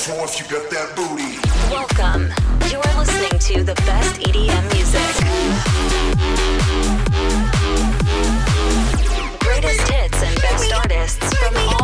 So if you got that booty. Welcome. You are listening to the best EDM music. Greatest hits and best artists from all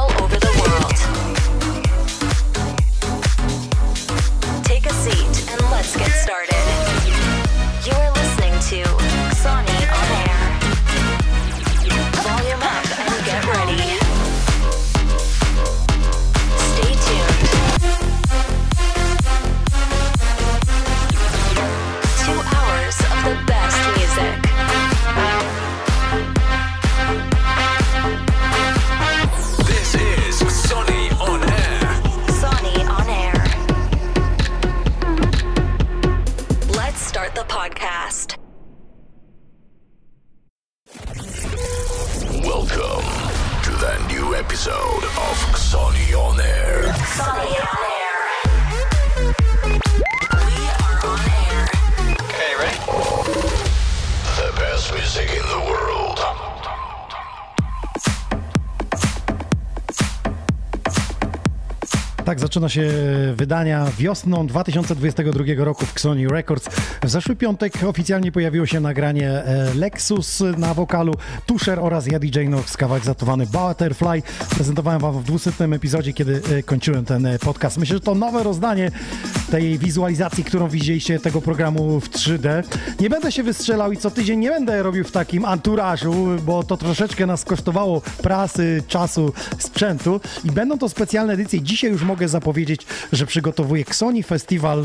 Tak zaczyna się wydania wiosną 2022 roku w Sony Records. W zeszły piątek oficjalnie pojawiło się nagranie e, Lexus na wokalu, Tusher oraz ja DJ Nox, kawałek zatowany Butterfly. Prezentowałem wam w 200 epizodzie, kiedy e, kończyłem ten e, podcast. Myślę, że to nowe rozdanie tej wizualizacji, którą widzieliście tego programu w 3D. Nie będę się wystrzelał i co tydzień nie będę robił w takim anturażu, bo to troszeczkę nas kosztowało prasy, czasu, sprzętu i będą to specjalne edycje. Dzisiaj już mogę zapowiedzieć, że przygotowuję Sony Festiwal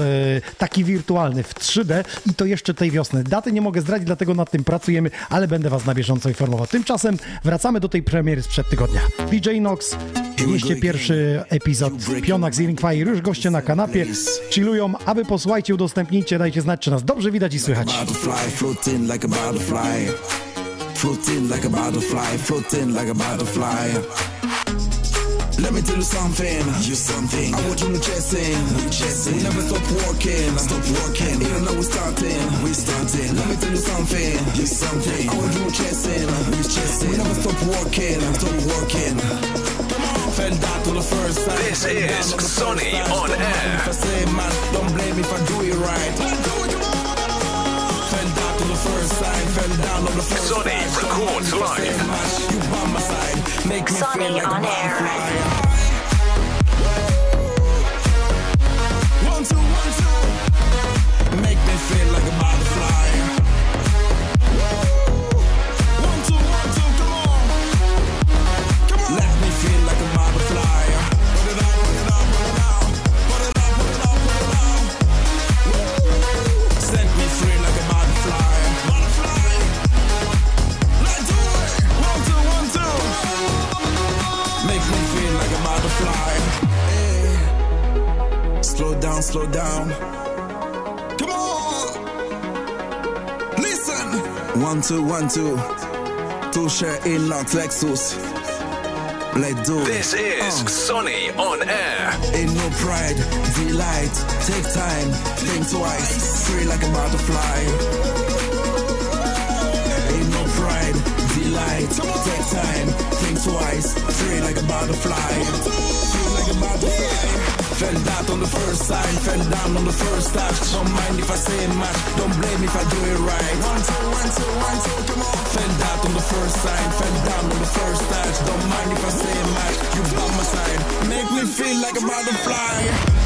taki wirtualny w 3D i to jeszcze tej wiosny. Daty nie mogę zdradzić, dlatego nad tym pracujemy, ale będę was na bieżąco informował. Tymczasem wracamy do tej premiery sprzed tygodnia. DJ Nox, 201 epizod Pionak z Fire, już goście na kanapie, chillują, a wy posłuchajcie, udostępnijcie, dajcie znać, czy nas dobrze widać i słychać. Floating like a butterfly. Let me tell you something. You something. I want you chasing. We chasing. We never stop walking. Stop walking. Even though we're starting. We starting. Let me tell you something. You something. I want you chasing. We chasing. We never stop walking. Stop walking. Fell down to the first time. This is on the first Sonny on air. If I say man, don't blame me if I do it right. First time, fell down on the first Sonny time. Don't records mind if I say live. much, You by Slow down, slow down. Come on. Listen. One, two, one, two. Two share in Lux Lexus. Let's do it. This is Uh. Sonny on Air. Ain't no pride, delight. Take time, think twice. Free like a butterfly. Ain't no pride, delight. Take time, think twice. Free like a butterfly. Free like a butterfly. Fell down on the first time, fell down on the first touch. Don't mind if I say much, don't blame if I do it right. One, two, one, two, one, two, come on. Fell down on the first time, fell down on the first touch. Don't mind if I say much, you by my side. Make me feel like a butterfly.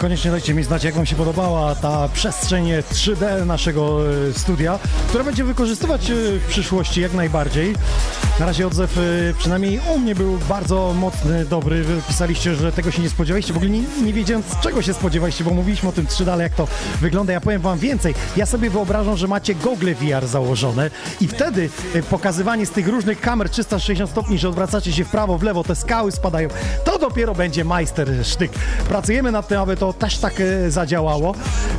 Koniecznie dajcie mi znać, jak Wam się podobała ta przestrzeń 3D naszego e, studia, która będzie wykorzystywać e, w przyszłości jak najbardziej. Na razie odzew e, przynajmniej u mnie był bardzo mocny, dobry. Pisaliście, że tego się nie spodziewaliście. W ogóle nie, nie wiedziałem, czego się spodziewaliście, bo mówiliśmy o tym 3D, ale jak to wygląda. Ja powiem Wam więcej. Ja sobie wyobrażam, że macie gogle VR założone i wtedy pokazywanie z tych różnych kamer 360 stopni, że odwracacie się w prawo, w lewo, te skały spadają, to dopiero będzie majster sztyk. Pracujemy nad tym, aby to też tak e, zadziałało.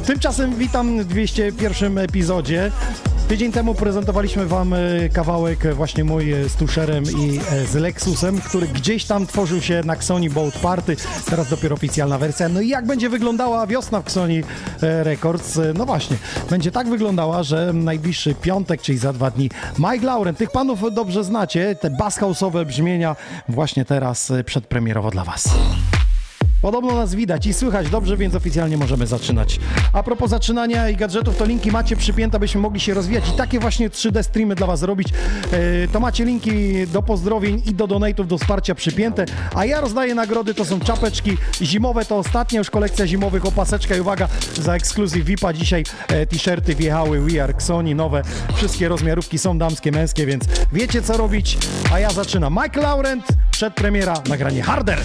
Tymczasem witam w 201 epizodzie. Tydzień temu prezentowaliśmy Wam e, kawałek właśnie mój e, z Tusherem i e, z Lexusem, który gdzieś tam tworzył się na Xoni Boat Party. Teraz dopiero oficjalna wersja. No i jak będzie wyglądała wiosna w Xoni Records? No właśnie, będzie tak wyglądała, że najbliższy piątek, czyli za dwa dni, Mike Lauren, tych panów dobrze znacie, te bass brzmienia właśnie teraz przedpremierowo dla Was. Podobno nas widać i słychać dobrze, więc oficjalnie możemy zaczynać. A propos zaczynania i gadżetów, to linki macie przypięte, abyśmy mogli się rozwijać i takie właśnie 3D streamy dla Was robić. E, To macie linki do pozdrowień i do donate'ów, do wsparcia przypięte. A ja rozdaję nagrody, to są czapeczki zimowe, to ostatnia już kolekcja zimowych, opaseczka i uwaga, za ekskluzyw VIP-a dzisiaj e, t-shirty wjechały We Are Sony, nowe. Wszystkie rozmiarówki są damskie, męskie, więc wiecie co robić. A ja zaczynam. Mike Laurent, przedpremiera, nagranie Harder.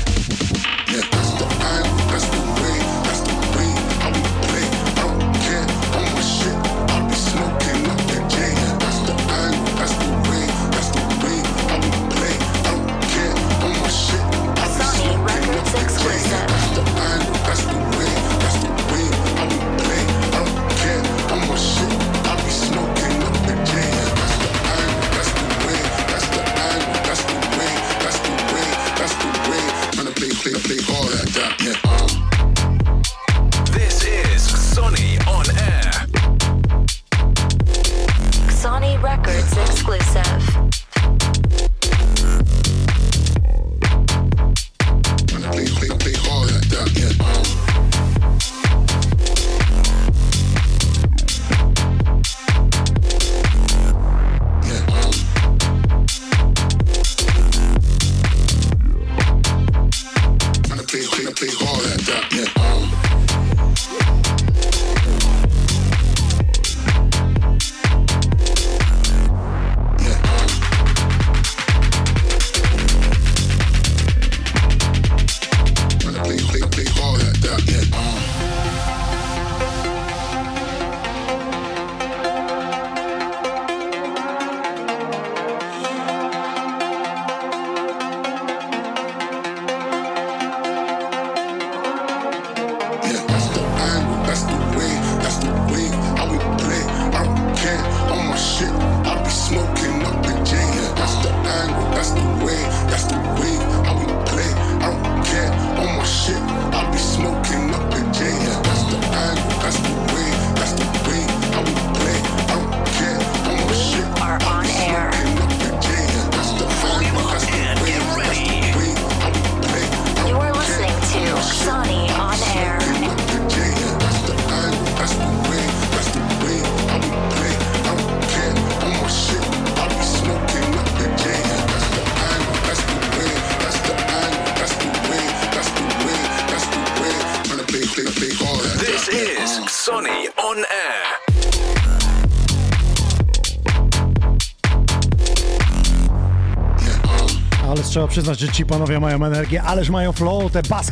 Przyznać, że ci panowie mają energię, ależ mają flow, te bass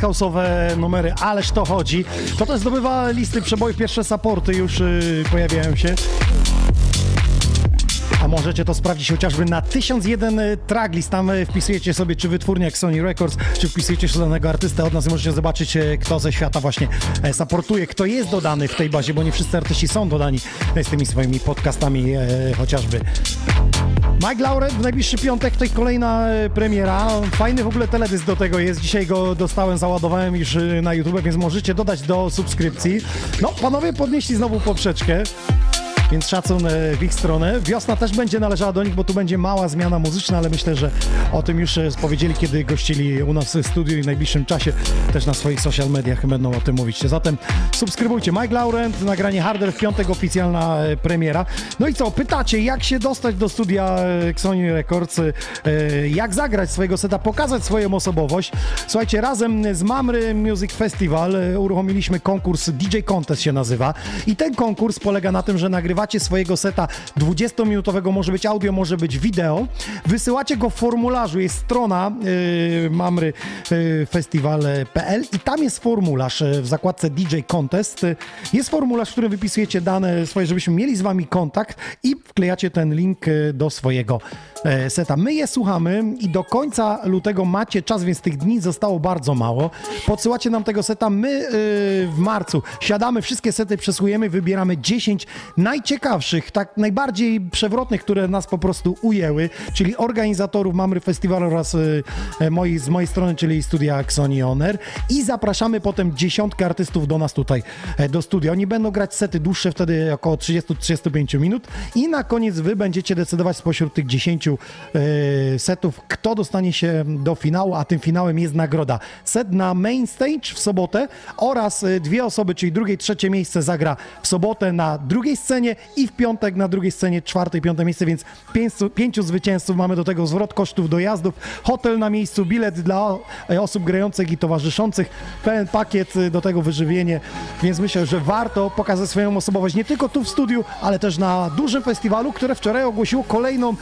numery, ależ to chodzi. To też zdobywa listy przebojów, pierwsze supporty już yy, pojawiają się. A możecie to sprawdzić chociażby na 1001 tracklist. Tam y, wpisujecie sobie czy wytwórnia jak Sony Records, czy wpisujecie się danego artystę od nas i możecie zobaczyć, y, kto ze świata właśnie e, supportuje, kto jest dodany w tej bazie, bo nie wszyscy artyści są dodani e, z tymi swoimi podcastami e, chociażby. Mike Lauret w najbliższy piątek to kolejna e, premiera. Fajny w ogóle teledysk do tego jest. Dzisiaj go dostałem, załadowałem już e, na YouTube, więc możecie dodać do subskrypcji. No, panowie podnieśli znowu poprzeczkę. Więc szacun e, w ich stronę. Wiosna też będzie należała do nich, bo tu będzie mała zmiana muzyczna, ale myślę, że o tym już powiedzieli, kiedy gościli u nas w studiu i w najbliższym czasie też na swoich social mediach będą o tym mówić. Zatem subskrybujcie. Mike Laurent, nagranie Harder w piątek, oficjalna e, premiera. No i co, pytacie, jak się dostać do studia e, Sony Records, e, jak zagrać swojego seta, pokazać swoją osobowość. Słuchajcie, razem z Mamry Music Festival uruchomiliśmy konkurs DJ Contest się nazywa i ten konkurs polega na tym, że nagrywacie swojego seta 20-minutowego, może być audio, może być wideo, wysyłacie go w formularzu, jest strona y, Mamry y, Festival.pl i tam jest formularz y, w zakładce DJ Contest. Jest formularz, w którym wypisujecie dane swoje, żebyśmy mieli z wami kontakt i wklejacie ten link y, do swojego e, seta. My je słuchamy i do końca lutego macie czas, więc tych dni zostało bardzo mało. Podsyłacie nam tego seta. My e, w marcu siadamy, wszystkie sety przesłujemy, wybieramy 10 najciekawszych, tak najbardziej przewrotnych, które nas po prostu ujęły, czyli organizatorów Mamry Festiwalu oraz e, e, moi, z mojej strony, czyli studia Sony Oner i zapraszamy potem dziesiątkę artystów do nas tutaj, e, do studia. Oni będą grać sety dłuższe, wtedy około 30-35 minut i na koniec wy będziecie decydować spośród tych 10 e, setów, kto dostanie się do finału, a tym finałem jest nagroda. Set na main stage w sobotę oraz e, dwie osoby, czyli drugie i trzecie miejsce zagra w sobotę na drugiej scenie i w piątek na drugiej scenie czwarte i piąte miejsce, więc pięciu, pięciu zwycięzców. Mamy do tego zwrot kosztów dojazdów, hotel na miejscu, bilet dla e, osób grających i towarzyszących, pełen pakiet do tego wyżywienie, więc myślę, że warto pokazać swoją osobowość nie tylko tu w studiu, ale też na dużym festiwalu, które wczoraj ogłosiło kolejną e,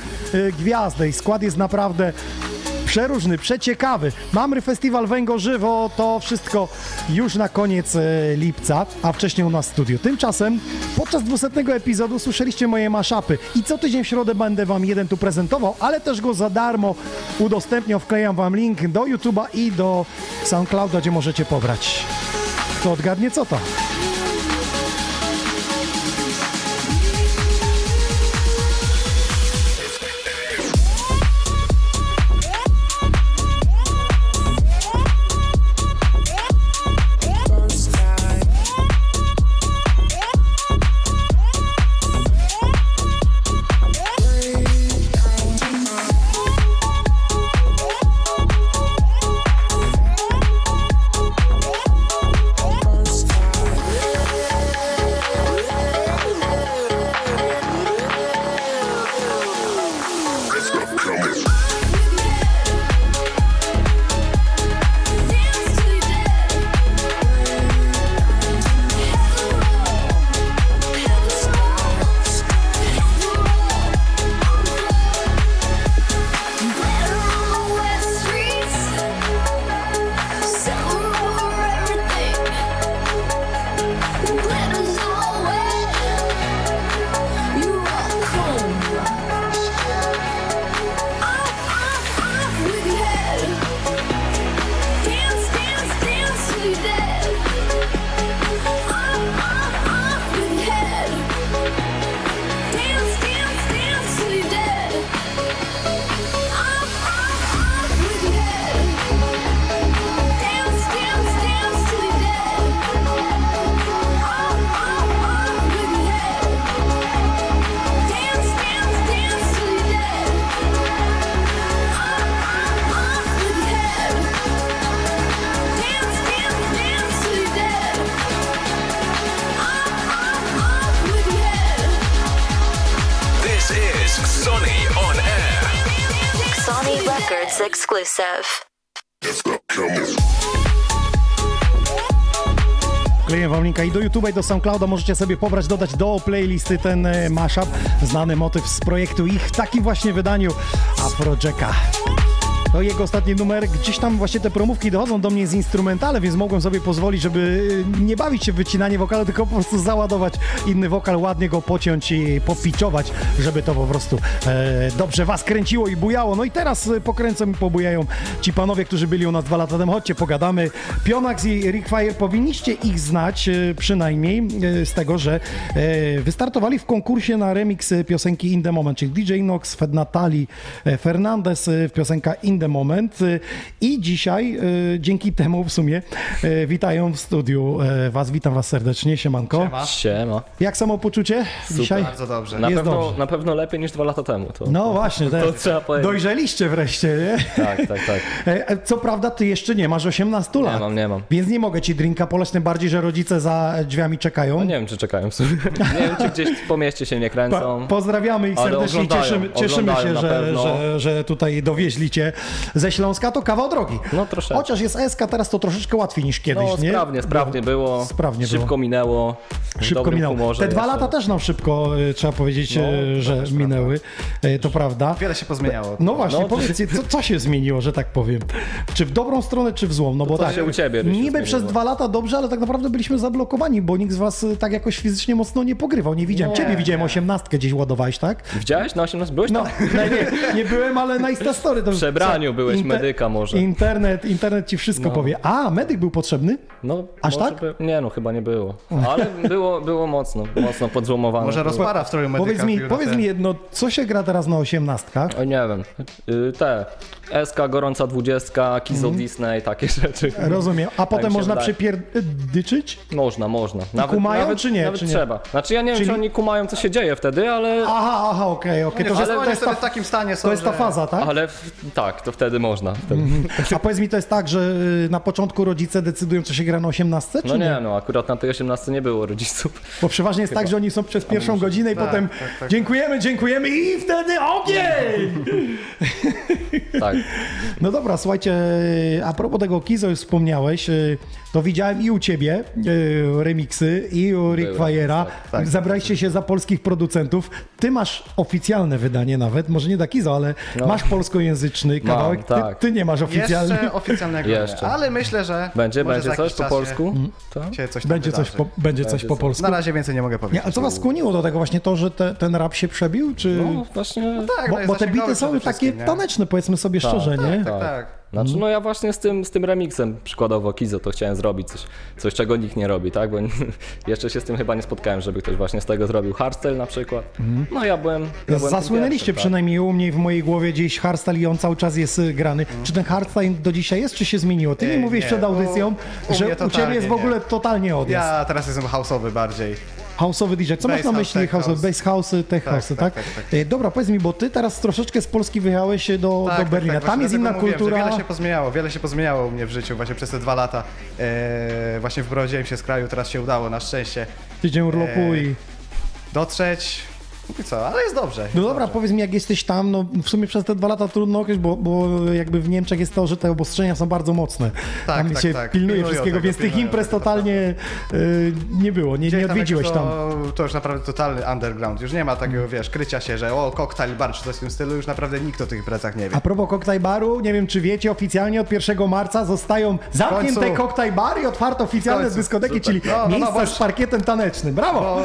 gwiazdę i skład jest naprawdę przeróżny, przeciekawy. Mamy festiwal Węgo Żywo, to wszystko już na koniec e, lipca, a wcześniej u nas w studiu. Tymczasem podczas 200 epizodu słyszeliście moje maszapy i co tydzień w środę będę wam jeden tu prezentował, ale też go za darmo udostępniał, wklejam wam link do YouTube'a i do SoundClouda, gdzie możecie pobrać. Kto odgadnie co to? I do SoundClouda możecie sobie pobrać, dodać do playlisty ten e, mashup, znany motyw z projektu ich w takim właśnie wydaniu Afrojacka. To jego ostatni numer, gdzieś tam właśnie te promówki dochodzą do mnie z instrumentale, więc mogłem sobie pozwolić, żeby e, nie bawić się w wycinanie wokalu, tylko po prostu załadować inny wokal, ładnie go pociąć i popiczować, żeby to po prostu e, dobrze was kręciło i bujało. No i teraz e, pokręcą i pobujają ci panowie, którzy byli u nas dwa lata temu. Chodźcie, pogadamy. Pionax i Rick Fire, powinniście ich znać e, przynajmniej z tego, że e, wystartowali w konkursie na remix piosenki In The Moment, czyli DJ Nox, Fed Natali, e, Fernandez, e, piosenka In The Moment e, i dzisiaj e, dzięki temu w sumie e, witają w studiu was. Witam was serdecznie, siemanko. Siema. Jak samopoczucie dzisiaj? Bardzo dobrze. Na pewno, dobrze. na pewno lepiej niż dwa lata temu. To, No właśnie, to, to trzeba powiedzieć. dojrzeliście wreszcie, nie? Tak, tak, tak. E, e, Co prawda, ty jeszcze nie masz 18 lat. mam, nie mam. Więc nie mogę ci drinka poleć, tym bardziej, że rodzice za drzwiami czekają. No nie wiem, czy czekają w sumie. Nie wiem, czy gdzieś po mieście się nie Pa, kręcą. pozdrawiamy ich serdecznie cieszymy, cieszymy się, że, że, że tutaj dowieźli cię. Ze Śląska, to kawał drogi. No, troszeczkę. Chociaż jest SK, teraz to troszeczkę łatwiej niż kiedyś, No nie? sprawnie, sprawnie było. Sprawnie Szybko było. minęło. Szybko minęło. Humorze Te dwa jeszcze. lata też nam szybko, e, trzeba powiedzieć, No, e, że minęły. E, To prawda. Wiele się pozmieniało. No właśnie, No, to powiedzcie, co, co się zmieniło, że tak powiem? Czy w dobrą stronę, czy w złą? No bo co tak, się u ciebie, niby zmieniło? przez dwa lata dobrze, ale tak naprawdę byliśmy zablokowani, bo nikt z was tak jakoś fizycznie mocno nie pogrywał. Nie widziałem. Nie, Ciebie widziałem nie. osiemnastkę gdzieś ładowałeś, tak? Widziałeś na 18? Byłeś No, tam? nie, nie, nie byłem, ale na Instastory. To W przebraniu co? byłeś, medyka może. Internet, internet ci wszystko No. powie. A, medyk był potrzebny? No, Aż tak? By... Nie no, chyba nie było. Ale było, było mocno, mocno podzłomowane. Może rozpara w stroju medyka Powiedz mi, powiedz mi jedno, co się gra teraz na osiemnastkach? O, nie wiem. Y, Te. SK, Gorąca Dwudziestka, Kizo Disney, takie rzeczy. Rozumiem. A potem Tak mi się można wydaje. przypierdyczyć? Można, można. Nawet, kumają, nawet, czy nie, Nawet czy nie? trzeba. Znaczy ja nie wiem, Czyli- czy oni kumają, co się dzieje wedy, ale... Aha, aha, okej, okej. Nie, To, to, jest wtedy ta, w takim stanie są, to jest ta faza, tak? Ale w, tak, to wtedy można. Wtedy. A powiedz mi, to jest tak, że y, na początku rodzice decydują, co się gra na 18, czy No nie? nie, no akurat na tej 18 nie było rodziców. Bo przeważnie jest tak, że oni są przez pierwszą godzinę i Tak, potem tak, tak. dziękujemy, dziękujemy i wtedy ogień! Tak. No dobra, słuchajcie, a propos tego Kizo już wspomniałeś, y, to widziałem i u ciebie y, remiksy, i u Rick Fajera. tak, tak. Zabraliście się za polskich producentów. Ty masz oficjalne wydanie nawet, może nie dla Kizo, ale No. masz polskojęzyczny Mam, kawałek. tak. Ty, ty nie masz oficjalny. Jeszcze oficjalnego Jeszcze. ale myślę, że Będzie, może za będzie coś po polsku? To? Się, się coś Będzie coś, po, będzie coś Będzie po coś. polsku. Na razie więcej nie mogę powiedzieć. Nie, a co was skłoniło do tego właśnie to, że te, ten rap się przebił? Czy... No właśnie. Tak, bo, no bo te bity są takie nie? taneczne, powiedzmy sobie Tak, szczerze, nie? Tak, tak. Znaczy, no ja właśnie z tym, z tym remixem, przykładowo Kizo, to chciałem zrobić coś, coś czego nikt nie robi, tak? Bo jeszcze się z tym chyba nie spotkałem, żeby ktoś właśnie z tego zrobił hardstyle na przykład. No ja byłem. Ja byłem Zasłynęliście tak. przynajmniej u mnie w mojej głowie gdzieś hardstyle i on cały czas jest y, grany. Czy ten hardstyle do dzisiaj jest, czy się zmieniło? Ty mi Nie, mówiłeś nie, przed audycją, u- u że u ciebie jest w ogóle nie. totalnie odjazd. Ja teraz jestem house'owy bardziej. House'owy DJ. Co masz na house, myśli tech house'owy? house. Bass house, tech Tak, house, tak? tak, tak, tak. E, Dobra, powiedz mi, bo ty teraz troszeczkę z Polski wyjechałeś do, do Berlina. Tam jest inna mówiłem, kultura. Wiele się pozmieniało, wiele się pozmieniało u mnie w życiu właśnie przez te dwa lata. E, właśnie wyprowadziłem się z kraju, teraz się udało na szczęście Tydzień urlopu Eee, i... dotrzeć. I co, ale jest dobrze. No jest dobra, dobrze. powiedz mi, jak jesteś tam, no w sumie przez te dwa lata trudno określić, bo, bo jakby w Niemczech jest to, że te obostrzenia są bardzo mocne. Tak, tam tak, się tak. pilnuje Pilnują wszystkiego, tego, więc tych imprez tego, totalnie y, nie było, nie, Gdzieś nie tam odwiedziłeś to, tam. To już naprawdę totalny underground. Już nie ma takiego, wiesz, krycia się, że o, koktajl bar czy coś w tym stylu. Już naprawdę nikt o tych imprezach nie wie. A propos koktajl baru, nie wiem czy wiecie, oficjalnie od 1 marca zostają zamknięte koktajl bary i otwarte oficjalne dyskoteki, czyli No, no, no, miejsca z parkietem tanecznym. Brawo!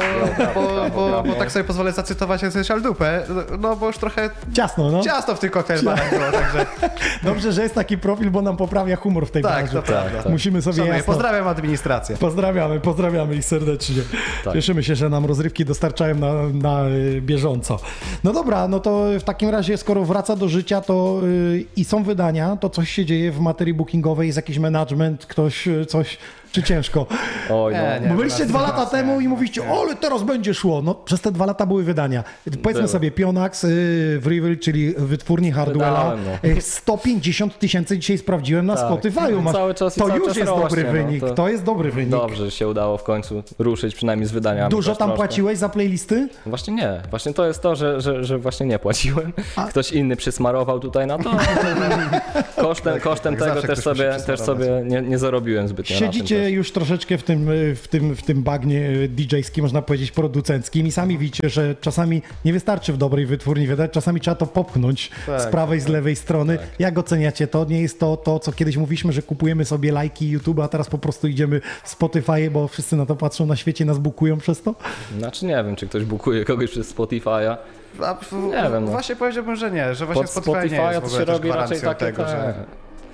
Bo, bo, bo, bo tak sobie pozwolę zacytować Essential Dupę, no bo już trochę Ciasno, no. ciasto w tych koktajl barach było, także Dobrze, że jest taki profil, bo nam poprawia humor w tej tak, branży. to prawda. Musimy sobie Szanuję. jasno... Pozdrawiam administrację. Pozdrawiamy, pozdrawiamy ich serdecznie. Tak. Cieszymy się, że nam rozrywki dostarczają na, na y, bieżąco. No dobra, no to w takim razie, skoro wraca do życia, to y, i są wydania, to coś się dzieje w materii bookingowej, jest jakiś management, ktoś y, coś, czy ciężko? Oj, no. Nie, nie. Bo byliście dwa lata nie, temu i nie, mówiście, nie. o, ale teraz będzie szło. No, przez te dwa lata były wydania. Powiedzmy sobie, Pionax y, w Revil, czyli wytwórni Hardwella, no. y, 150 tysięcy dzisiaj sprawdziłem na Tak. Spotify'u. Masz, Cały czas i to cały już czas jest rośnie, dobry no, wynik, to- to jest dobry wynik. Dobrze, że się udało w końcu ruszyć przynajmniej z wydaniami. Dużo tam troszkę. płaciłeś za playlisty? Właśnie nie. Właśnie to jest to, że, że, że właśnie nie płaciłem. Ktoś inny przysmarował tutaj na to. kosztem kosztem tak, tego zawsze też sobie, też sobie nie, nie zarobiłem zbytnio Siedzicie już troszeczkę w tym, w tym, w tym bagnie DJ-skim, można powiedzieć, producenckim i sami widzicie, że czasami nie wystarczy w dobrej wytwórni wydać, czasami trzeba to popchnąć Tak, z prawej, z lewej strony. Jak oceniacie to? Nie jest to to, co kiedyś mówiliśmy, że kupujemy sobie lajki YouTube, a teraz po prostu idziemy w Spotify, bo wszyscy na to patrzą na świecie, nas bukują przez to? Znaczy nie wiem, czy ktoś bukuje kogoś przez Spotify'a. A, w, Nie wiem, no. Właśnie powiedziałbym, że nie, że właśnie Pod Spotify nie Spotify'a jest w ogóle się robi raczej takie tego, że...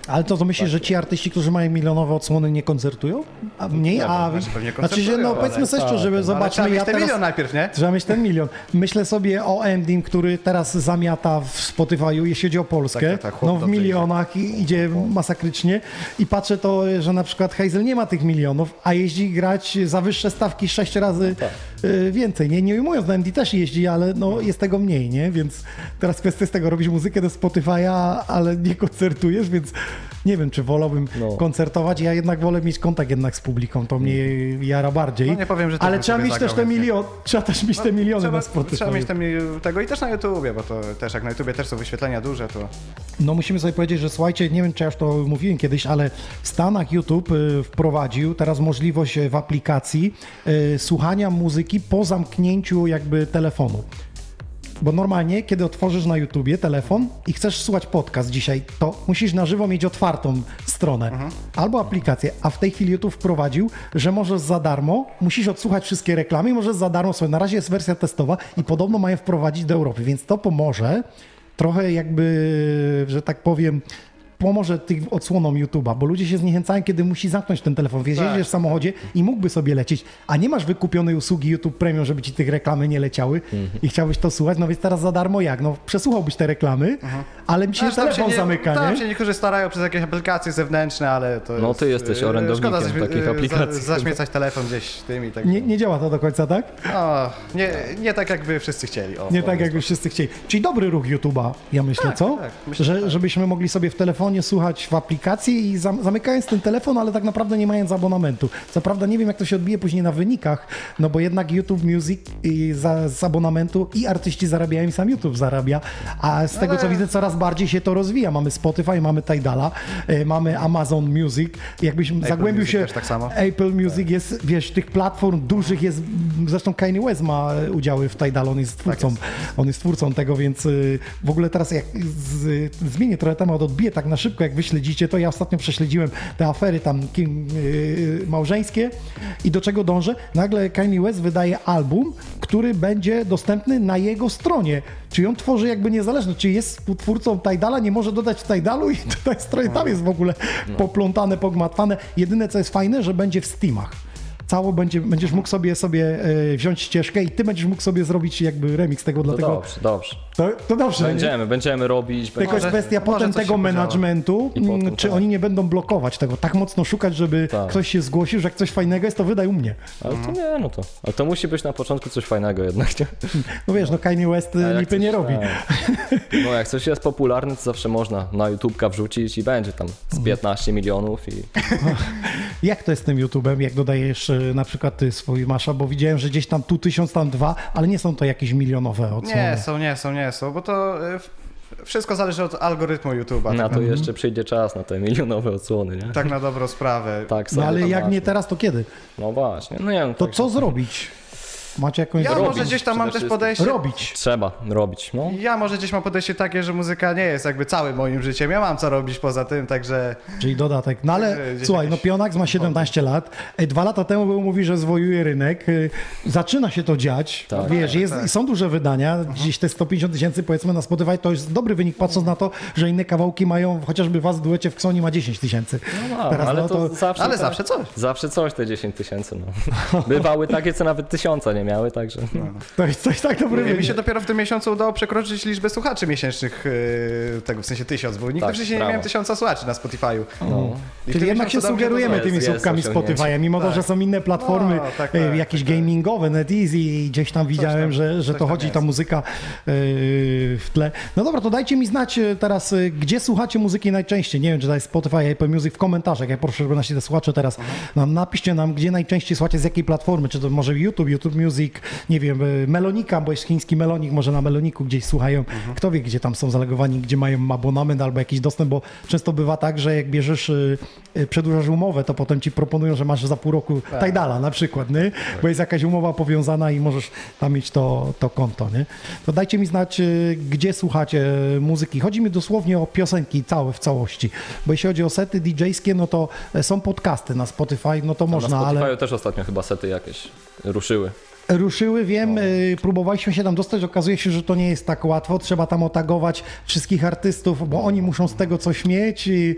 Ale to, to myślisz, że ci artyści, którzy mają milionowe odsłony, nie koncertują? A mniej? A, znaczy pewnie znaczy się, no powiedzmy sobie szczerze, żeby Ale trzeba zobaczmy, mieć ja ten teraz... milion najpierw, nie? Trzeba mieć ten milion. Myślę sobie o Endim, który teraz zamiata w Spotify'u, jeśli chodzi o Polskę. Tak, tak, tak, no w milionach i idzie masakrycznie. I patrzę to, że na przykład Hazel nie ma tych milionów, a jeździ grać za wyższe stawki sześć razy y, więcej. Nie, nie ujmując, na MD też jeździ, ale no, jest tego mniej, nie? Więc teraz kwestia z tego, robisz muzykę do Spotify'a, ale nie koncertujesz, więc nie wiem, czy wolałbym No. koncertować. Ja jednak wolę mieć kontakt jednak z publiką, to mnie jara bardziej. No nie powiem, że Ale trzeba mieć też te miliony, trzeba też mieć te miliony trzeba, na Spotify. trzeba mieć tam tego i też na YouTubie, bo to też jak na YouTubie też są wyświetlenia duże, to No musimy sobie powiedzieć, że słuchajcie, nie wiem czy ja już to mówiłem kiedyś, ale w Stanach YouTube y, wprowadził teraz możliwość y, w aplikacji y, słuchania muzyki po zamknięciu jakby telefonu. Bo normalnie, kiedy otworzysz na YouTubie telefon i chcesz słuchać podcast dzisiaj, to musisz na żywo mieć otwartą stronę albo aplikację, a w tej chwili YouTube wprowadził, że możesz za darmo, musisz odsłuchać wszystkie reklamy i możesz za darmo sobie. Na razie jest wersja testowa i podobno mają wprowadzić do Europy, więc to pomoże trochę jakby, że tak powiem, pomoże tych odsłonom YouTube'a, bo ludzie się zniechęcają, kiedy musi zamknąć ten telefon. Wiesz, Tak. jedziesz w samochodzie i mógłby sobie lecieć, a nie masz wykupionej usługi YouTube Premium, żeby ci tych reklamy nie leciały Mhm. i chciałbyś to słuchać, no więc teraz za darmo jak? No przesłuchałbyś te reklamy, ale mi się tam telefon nie- zamyka, Tam nie? się niektórzy starają przez jakieś aplikacje zewnętrzne, ale to No, jest, ty jesteś e, orędownikiem szkoda zaśmie- takich e, aplikacji. Za, zaśmiecać telefon gdzieś tym i tak. Nie, nie działa to do końca, tak? O, nie, nie tak jakby wszyscy chcieli. O, Nie tak, jakby wszyscy chcieli. Czyli dobry ruch YouTube'a, ja myślę, Tak, co? tak, myślę, że, że tak. Żebyśmy mogli sobie w telefonie słuchać w aplikacji i zam, zamykając ten telefon, ale tak naprawdę nie mając abonamentu. Co prawda nie wiem, jak to się odbije później na wynikach, no bo jednak YouTube Music i za, z abonamentu i artyści zarabiają i sam YouTube zarabia, a z tego co widzę coraz bardziej się to rozwija. Mamy Spotify, mamy Tidala, e, mamy Amazon Music. Jakbyś zagłębił Music się... tak samo. Apple Music jest, wiesz, tych platform dużych jest, zresztą Kanye West ma udziały w Tidal, on jest twórcą, on jest twórcą tego, więc y, w ogóle teraz jak z, zmienię trochę temat, odbiję tak na szybko, jak wy śledzicie, to ja ostatnio prześledziłem te afery tam kim, y, małżeńskie i do czego dążę? Nagle Kanye West wydaje album, który będzie dostępny na jego stronie, czyli on tworzy jakby niezależny, czyli jest twórcą Tidala, nie może dodać w Tidalu i tutaj stronie tam jest w ogóle poplątane, pogmatwane. Jedyne co jest fajne, że będzie w Steamach. Cało będzie, będziesz mógł sobie, sobie e, wziąć ścieżkę i ty będziesz mógł sobie zrobić jakby remix tego, To dlatego dobrze, dobrze. to, to dobrze. nie? Będziemy, będziemy robić. Tylko jest Może- kwestia może potem coś tego managementu, I potem mm, czy tak. oni nie będą blokować tego, tak mocno szukać, żeby Tak. ktoś się zgłosił, że jak coś fajnego jest, to wydaj u mnie. Ale to nie, no to. Ale to musi być na początku coś fajnego jednak, nie? No wiesz, no Kanye West lipy coś- nie robi. tak. No jak coś jest popularne, to zawsze można na YouTubka wrzucić i będzie tam z 15 milionów i Jak to jest z tym YouTube'em, jak dodajesz e, na przykład ty swój masza, bo widziałem, że gdzieś tam tu tysiąc, tam dwa, ale nie są to jakieś milionowe odsłony. Nie są, nie są, nie są, bo to e, wszystko zależy od algorytmu YouTube'a. na to jeszcze przyjdzie czas na te milionowe odsłony, nie? tak na dobrą sprawę. Tak No ale jak masz. nie teraz, to kiedy? No właśnie, no nie wiem. To tak- co zrobić? Macie jakąś... Ja Robić może gdzieś tam mam też podejście. Robić. Trzeba robić, no. Ja może gdzieś mam podejście takie, że muzyka nie jest jakby całym moim życiem. Ja mam co robić poza tym, także Czyli dodatek. No ale gdzieś słuchaj, no Pionax ma 17 lat. Ej, Dwa lata temu był mówi, że zwojuje rynek. Y, Zaczyna się to dziać. Tak. Wiesz, jest, tak. są duże wydania. Gdzieś te 150 tysięcy powiedzmy na Spotify to jest dobry wynik, patrząc na to, że inne kawałki mają, chociażby was w duecie w Ksoni ma 10 tysięcy. No, ma, Teraz ale no to, to- zawsze. ale te- zawsze coś. Zawsze coś te 10 tysięcy, no. Bywały takie, co nawet tysiąca nie miały, także. No. To jest coś tak dobry Mi się dopiero w tym miesiącu udało przekroczyć liczbę słuchaczy miesięcznych, yy, tego w sensie tysiąc, bo nigdy Tak, wcześniej nie brawo. miałem tysiąca słuchaczy na Spotify'u. No. Czyli jednak się sugerujemy to tymi jest- słupkami. Spotify'a, mimo to, Tak. że są inne platformy, No, tak, e, tak, jakieś tak, tak. gamingowe, NetEasy i gdzieś tam widziałem, tam- że, że to chodzi, ta muzyka e, w tle. No dobra, to dajcie mi znać e, teraz, e, gdzie słuchacie muzyki najczęściej. Nie wiem, czy to jest Spotify, Apple Music w komentarzach. Ja proszę, żeby nasi te słuchacze teraz nam napiszcie nam, gdzie najczęściej słuchacie, z jakiej platformy, czy to może YouTube, YouTube Music, nie wiem, e, Melonika, bo jest chiński Melonik, może na Meloniku gdzieś słuchają. Kto wie, gdzie tam są zalegowani, gdzie mają abonament albo jakiś dostęp, bo często bywa tak, że jak bierzesz, y, y, przedłużasz umowę, to potem ci proponują, że masz za pół roku Tidala na przykład, nie? bo jest jakaś umowa powiązana i możesz tam mieć to, to konto. Nie? To dajcie mi znać, gdzie słuchacie muzyki. Chodzi mi dosłownie o piosenki całe w całości, bo jeśli chodzi o sety DJ-skie, no to e, są podcasty na Spotify, no to Na można, Spotify ale... też ostatnio chyba sety jakieś ruszyły. Ruszyły, wiem, y, próbowaliśmy się tam dostać, okazuje się, że to nie jest tak łatwo, trzeba tam otagować wszystkich artystów, bo oni muszą z tego coś mieć i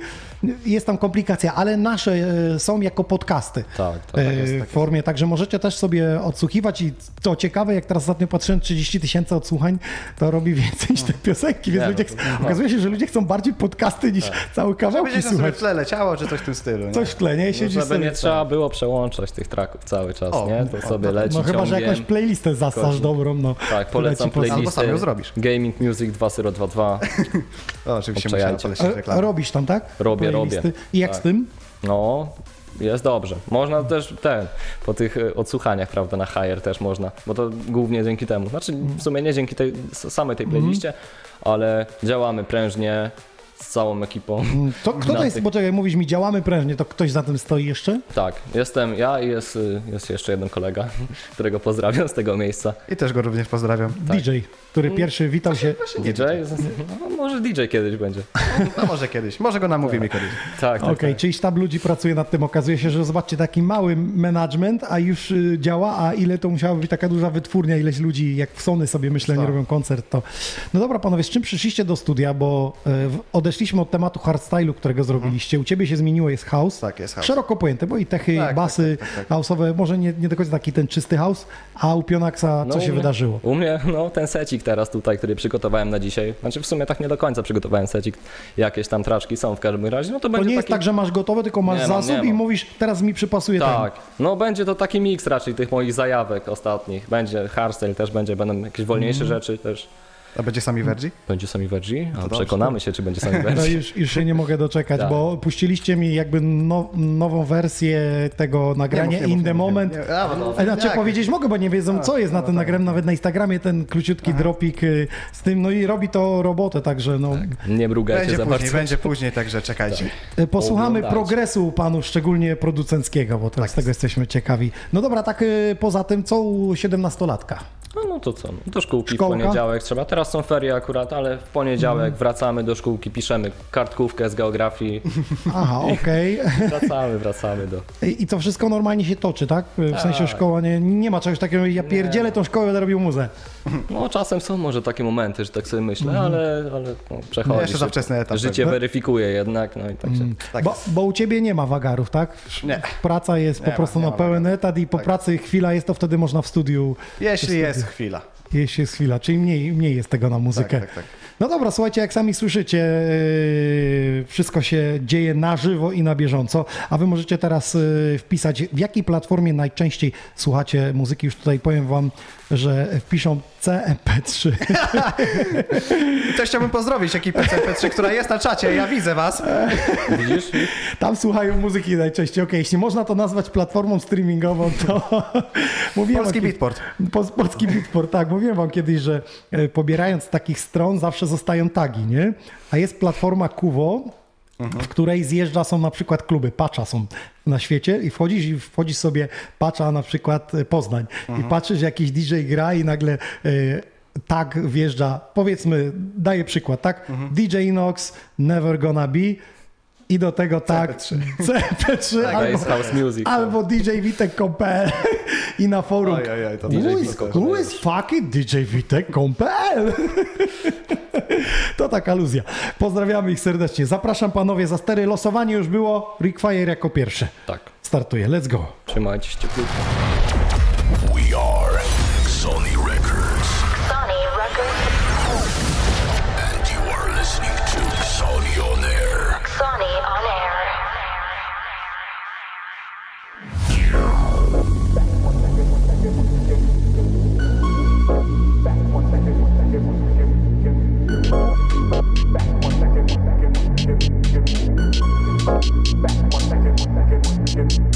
jest tam komplikacja, ale nasze y, są jako podcasty Tak, tak, y, tak jest, w formie, także możecie też sobie odsłuchiwać i co ciekawe, jak teraz ostatnio patrzyłem, 30 tysięcy odsłuchań, to robi więcej niż te piosenki, więc Nie, no ludzie, to- ch- okazuje się, że ludzie chcą bardziej podcasty niż całe Żeby kawałki sobie słuchać. w tle leciało, czy coś w tym stylu. Nie? Coś w tle, nie? No, Siedzisz żeby sobie nie trzeba było przełączać tych traków cały czas, O, nie? To sobie leci No chyba, że jakąś playlistę zastasz Kości. dobrą, no. Tak, polecam poda- Albo playlistę sam ją zrobisz. Gaming Music 2022. O, oczywiście musiałem polecić reklamę. Robisz tam, tak? Robię, Playlisty. robię. I jak Tak. z tym? No, jest dobrze. Można też ten, po tych e, odsłuchaniach, prawda, na Hire też można, bo to głównie dzięki temu. Znaczy, w sumie nie dzięki tej samej tej playliście, ale działamy prężnie z całą ekipą. To kto to jest, tych- bo czekaj, mówisz mi działamy prężnie, to ktoś za tym stoi jeszcze? Tak, jestem ja i jest, jest jeszcze jeden kolega, którego pozdrawiam z tego miejsca. I też go również pozdrawiam. DJ, który Mm. pierwszy witał się. DJ? No, może DJ kiedyś będzie. No może kiedyś, może go namówimy kiedyś. Tak, tak. Okej, tak. czyli sztab ludzi pracuje nad tym. Okazuje się, że zobaczcie, taki mały management, a już y, działa, a ile to musiała być taka duża wytwórnia, ileś ludzi, jak w Sony sobie myślę, nie Tak. robią koncert, to... No dobra, panowie, z czym przyszliście do studia, bo y, w- odeszliśmy od tematu hardstylu, którego zrobiliście. U ciebie się zmieniło, jest house. Tak, jest house. Szeroko pojęte, bo i techy, Tak, tak, basy tak, tak, house'owe, może nie, nie do końca taki ten czysty house, a u Pionaxa co No, się u mnie- wydarzyło? U mnie, no ten secik teraz tutaj, który przygotowałem na dzisiaj. Znaczy w sumie tak nie do końca przygotowałem secik. Jakieś tam traczki są w każdym razie. No to To będzie nie jest taki... tak, że masz gotowe, tylko masz Nie mam, zasób nie i mam. mówisz, teraz mi przypasuje ten. Tak, no będzie to taki miks raczej tych moich zajawek ostatnich. Będzie hardstyle też będzie, będą jakieś wolniejsze Mhm. rzeczy też. A będzie sami Verdzi? Będzie sami Vergi? A dobrze. przekonamy się, czy będzie sami No Vergi. już, już się nie mogę doczekać, Tak. bo puściliście mi jakby no, nową wersję tego nagrania mów, In mów, the Moment. nie- a, no, A Znaczy jak? powiedzieć mogę, bo nie wiedzą co jest na tym nagraniu, nawet na Instagramie ten króciutki dropik y, z tym, no i robi to robotę, także no Nie mrugajcie Będzie za później, bardzo. będzie później, także czekajcie. y, posłuchamy Oglądajcie. progresu panu, szczególnie producenckiego, bo teraz tego jesteśmy ciekawi. No dobra, tak y, poza tym, co u 17-latka? No, no to co, no do szkółki Szkołka? w poniedziałek trzeba. Teraz są ferie akurat, ale w poniedziałek wracamy do szkółki, piszemy kartkówkę z geografii. Aha, okej. Wracamy, wracamy do... I i to wszystko normalnie się toczy, tak? W sensie Tak. szkoła nie, nie ma czegoś takiego, ja pierdzielę tą szkołę, będę robił muzę. No czasem są może takie momenty, że tak sobie myślę, Mhm. ale, ale no, przechodzi. jeszcze za wczesny etap Życie weryfikuje jednak, no i tak się... Tak bo, bo u ciebie nie ma wagarów, tak? Nie. Praca jest po Nie ma, prostu nie na ma pełen wagarów. etat i po Tak. pracy chwila jest, to wtedy można w studiu, Jeśli jest chwila. jeśli jest chwila, czyli mniej, mniej jest tego na muzykę. Tak, tak, tak. No dobra, słuchajcie, jak sami słyszycie, yy, wszystko się dzieje na żywo i na bieżąco, a wy możecie teraz yy, wpisać, w jakiej platformie najczęściej słuchacie muzyki. Już tutaj powiem wam, że wpiszą CMP3. I też chciałbym pozdrowić ekipę CP3, która jest na czacie, ja widzę was. Widzisz? Tam słuchają muzyki najczęściej. Okej, jeśli można to nazwać platformą streamingową, to mówiłem Polski wam, Beatport. Po, polski Beatport, tak. Mówiłem wam kiedyś, że e, pobierając z takich stron zawsze zostają tagi, nie? A jest platforma Kuwo, w której zjeżdża są na przykład kluby, Pacza są na świecie i wchodzisz i wchodzisz sobie Pacza na przykład e, Poznań. I patrzysz jakiś DJ gra i nagle e, tag wjeżdża, powiedzmy, daję przykład, tak? DJ Inox, Never Gonna Be i do tego tak CP3 To albo, jest house music. albo DJ Witek.pl i na forum Oj, oj, oj, to DJ Who is, Witek. who is fucking DJ Witek.pl To taka aluzja. Pozdrawiamy ich serdecznie. Zapraszam panowie za stery. Losowanie już było. Rick Fire jako pierwszy. Tak, Startuje. Let's go. trzymajcie się cieplutko. Thank you.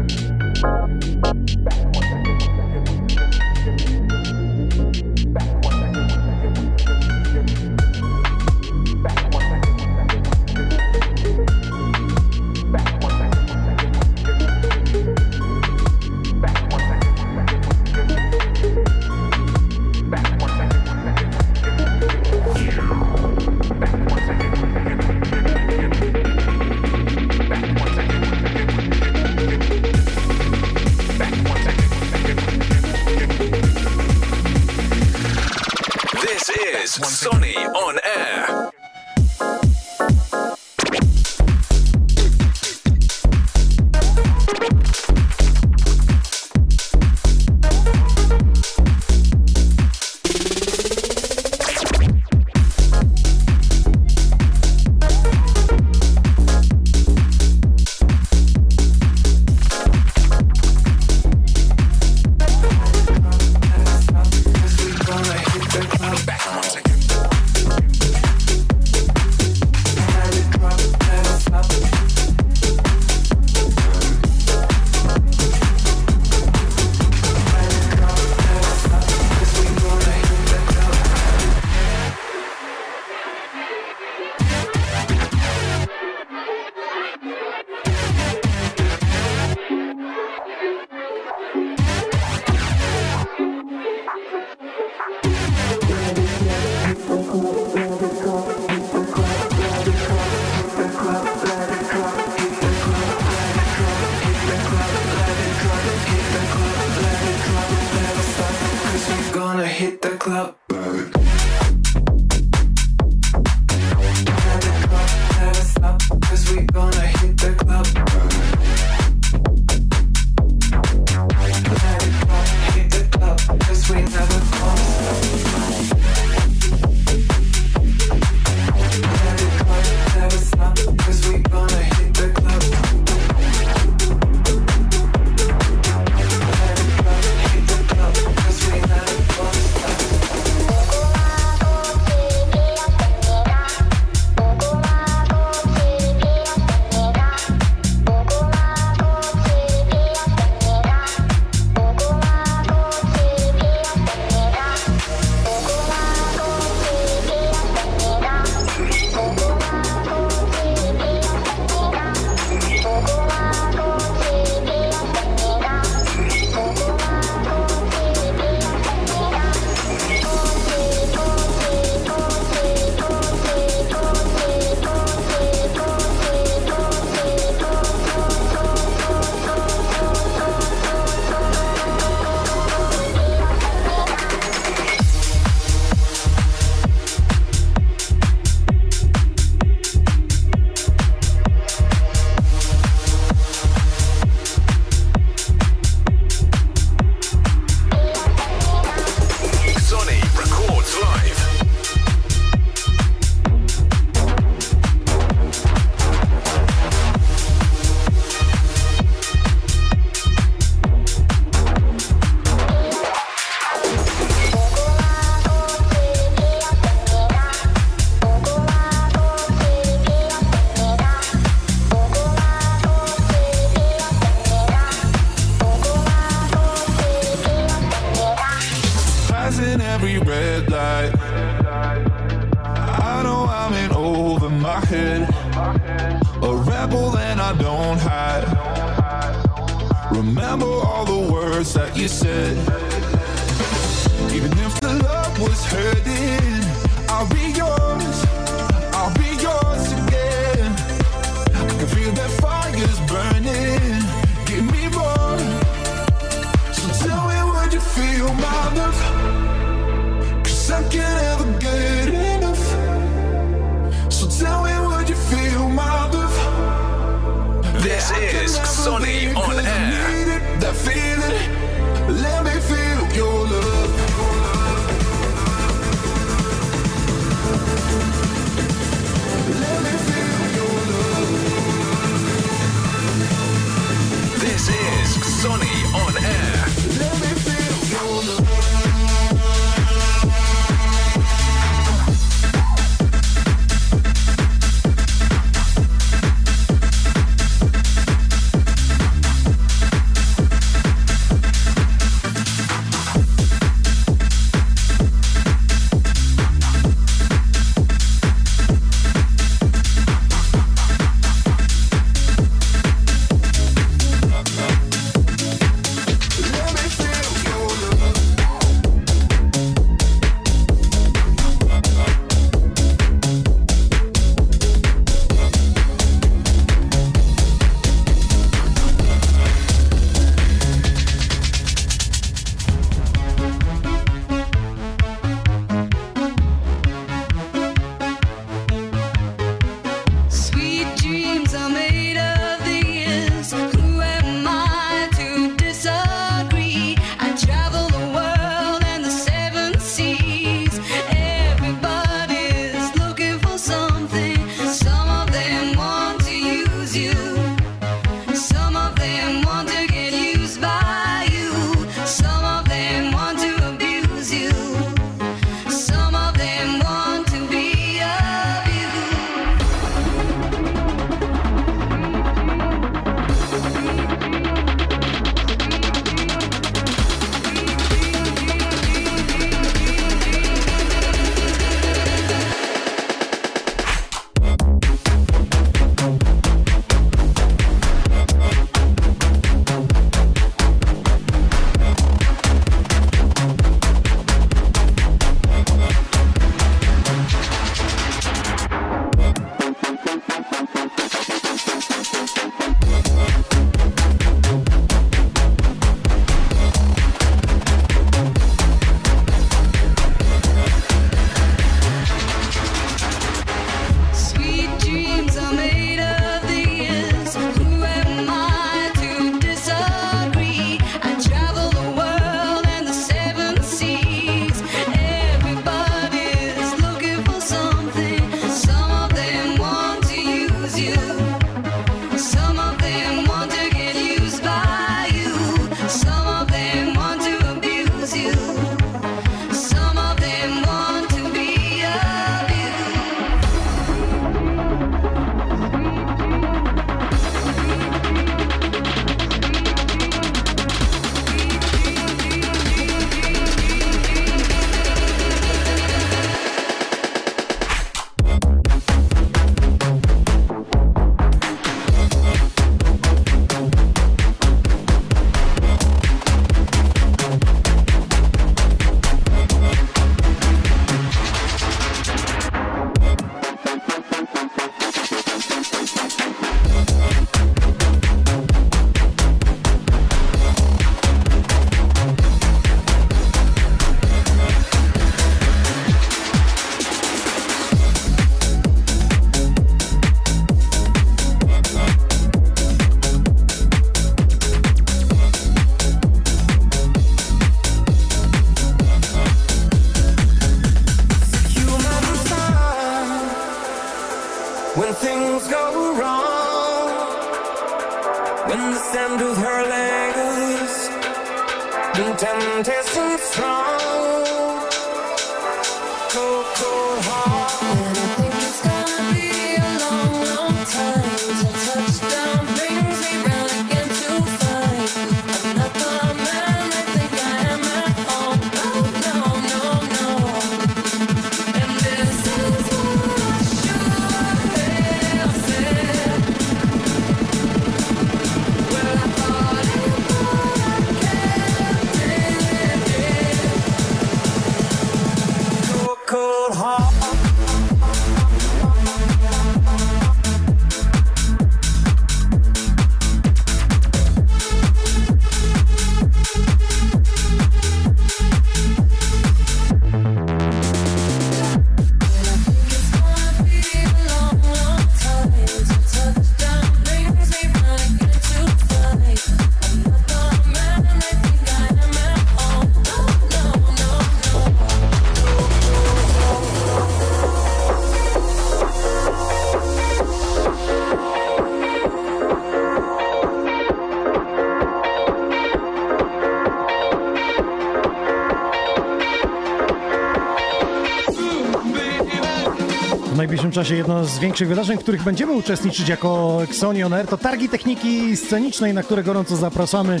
Czasie jedno z większych wydarzeń, w których będziemy uczestniczyć jako Xoni On Air, to targi techniki scenicznej, na które gorąco zapraszamy.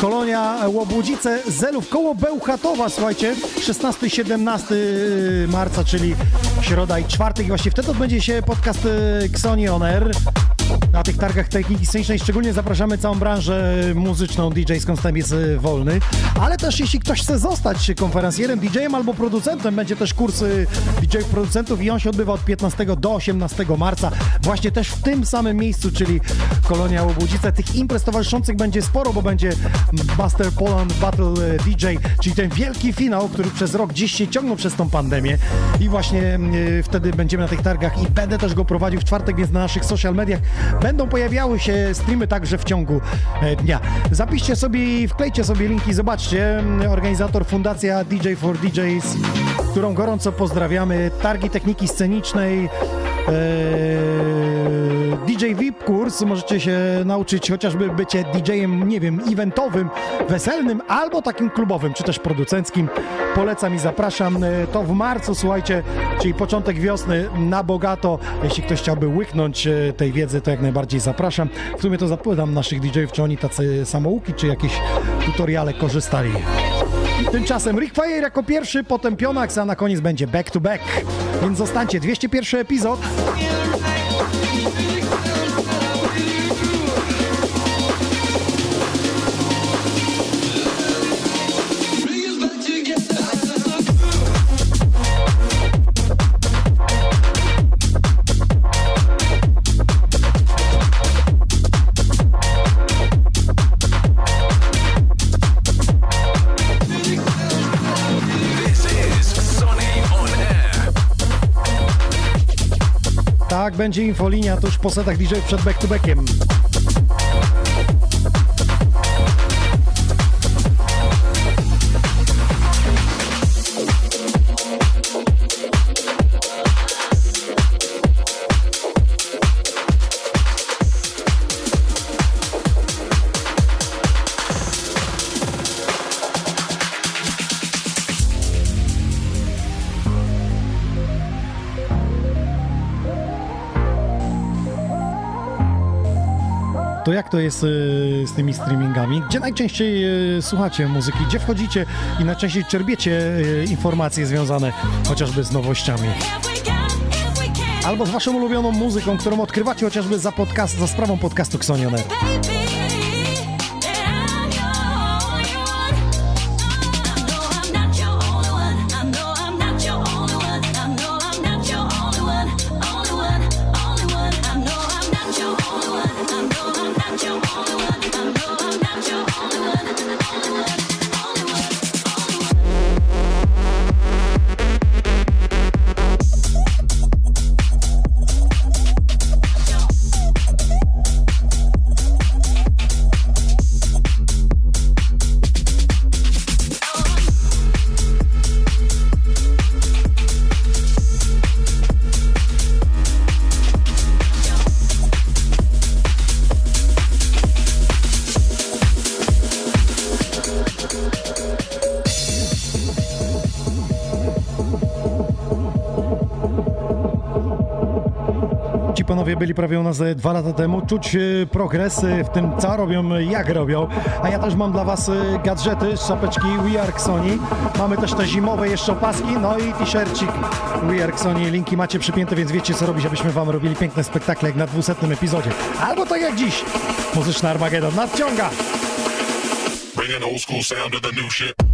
Kolonia Łobudzice, Zelów, koło Bełchatowa, słuchajcie, 16-17 marca, czyli środa i czwartek i właśnie wtedy odbędzie się podcast e, Xoni On Air. Tych targach techniki scenicznej szczególnie zapraszamy całą branżę muzyczną, DJ-ską, jest e, wolny, ale też jeśli ktoś chce zostać konferencjerem, DJ-em albo producentem, będzie też kurs e, DJ-ów producentów i on się odbywa od 15 do 18 marca, właśnie też w tym samym miejscu, czyli Kolonia Łobudzice. Tych imprez towarzyszących będzie sporo, bo będzie Buster Poland Battle DJ, czyli ten wielki finał, który przez rok gdzieś się ciągnął przez tą pandemię i właśnie e, wtedy będziemy na tych targach i będę też go prowadził w czwartek, więc na naszych social mediach będą pojawiały się streamy także w ciągu e, dnia. Zapiszcie sobie i wklejcie sobie linki, zobaczcie. Organizator Fundacja DJ for DJs, którą gorąco pozdrawiamy. Targi techniki scenicznej. Eee, DJ VIP kurs, możecie się nauczyć chociażby bycie DJ-em, nie wiem, eventowym, weselnym albo takim klubowym, czy też producenckim. Polecam i zapraszam. E, To w marcu, słuchajcie, czyli początek wiosny na bogato. Jeśli ktoś chciałby łyknąć e, tej wiedzy, to jak najbardziej zapraszam. W sumie to zapytam naszych DJ-ów, czy oni tacy samouki, czy jakieś tutoriale korzystali. Tymczasem Rick Fire jako pierwszy, potem Pionax, a na koniec będzie Back to Back. Więc zostańcie, 201 epizod. Będzie infolinia tuż po setach DJ przed back jak to jest y, z tymi streamingami? Gdzie najczęściej y, słuchacie muzyki? Gdzie wchodzicie i najczęściej czerpiecie y, informacje związane chociażby z nowościami? Albo z waszą ulubioną muzyką, którą odkrywacie chociażby za podcast, za sprawą podcastu Xonioner. panowie byli prawie u nas e, dwa lata temu. Czuć e, progres e, w tym, co robią, jak robią. A ja też mam dla was gadżety z czapeczki We Are Sony. Mamy też te zimowe jeszcze opaski, no i t-shircik We Are Sony. Linki macie przypięte, więc wiecie co robić, abyśmy wam robili piękne spektakle jak na 200 epizodzie. Albo tak jak dziś. Muzyczna armageddon nadciąga. Bringing old school sound to the new shit.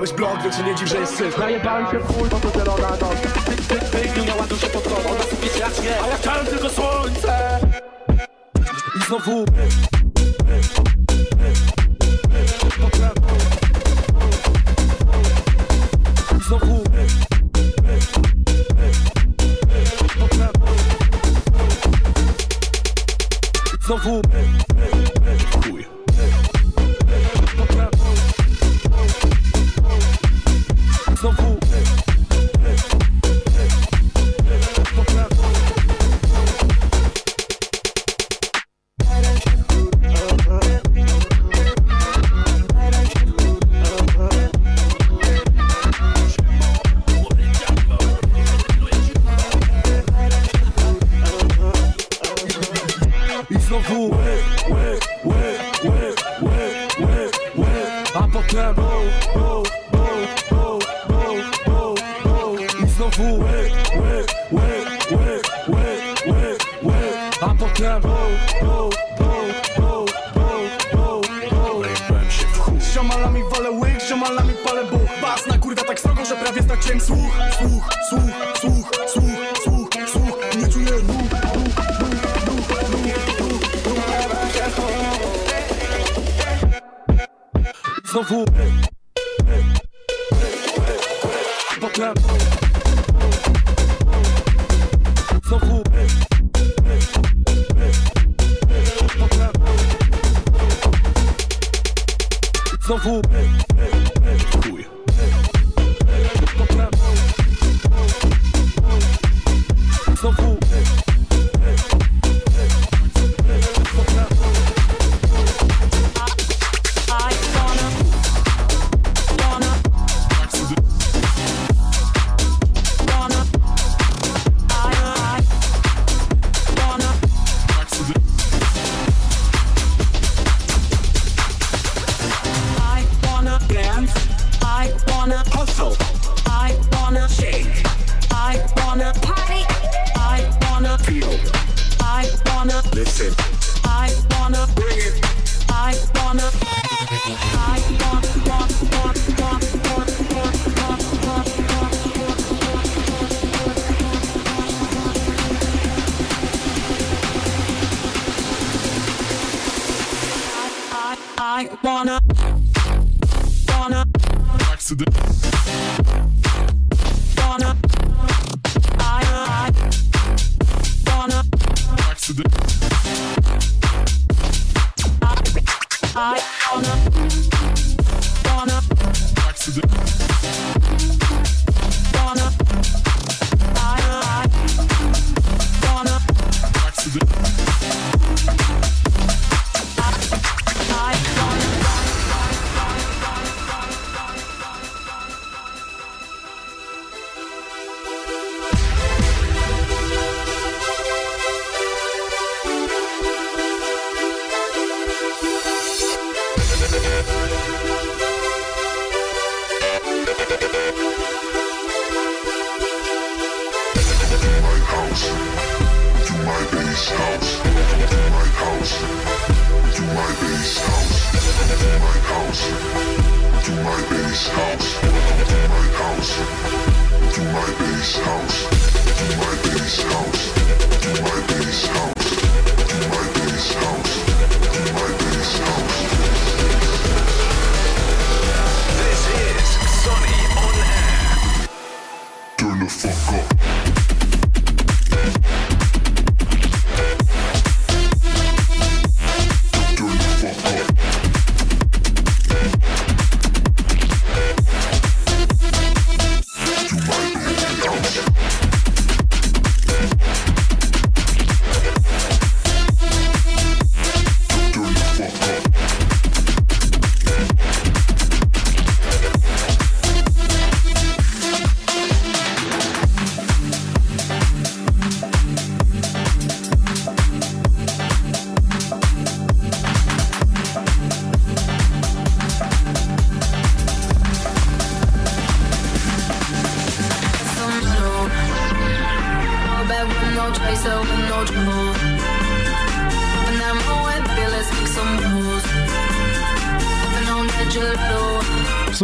Miałeś blok, więc nie dziw, że jest syf. Się w chuj,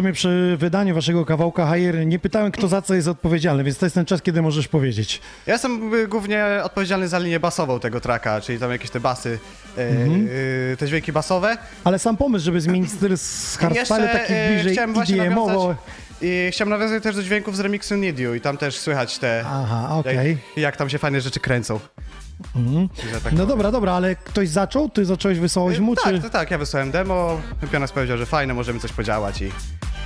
sumie przy wydaniu waszego kawałka Higher nie pytałem, kto za co jest odpowiedzialny, więc to jest ten czas, kiedy możesz powiedzieć. Ja jestem y, głównie odpowiedzialny za linię basową tego tracka, czyli tam jakieś te basy, e, Mhm. y, te dźwięki basowe. Ale sam pomysł, żeby zmienić styl z hardstyle taki e, bliżej EDM-owo. i chciałem nawiązać też do dźwięków z remixu You i tam też słychać te, Aha, okej. jak, jak tam się fajne rzeczy kręcą. Że tak No dobra, dobra, ale ktoś zaczął? Ty zacząłeś, wysłałeś mu, tak, czy... tak, tak, ja wysłałem demo, Pionas powiedział, że fajne, możemy coś podziałać i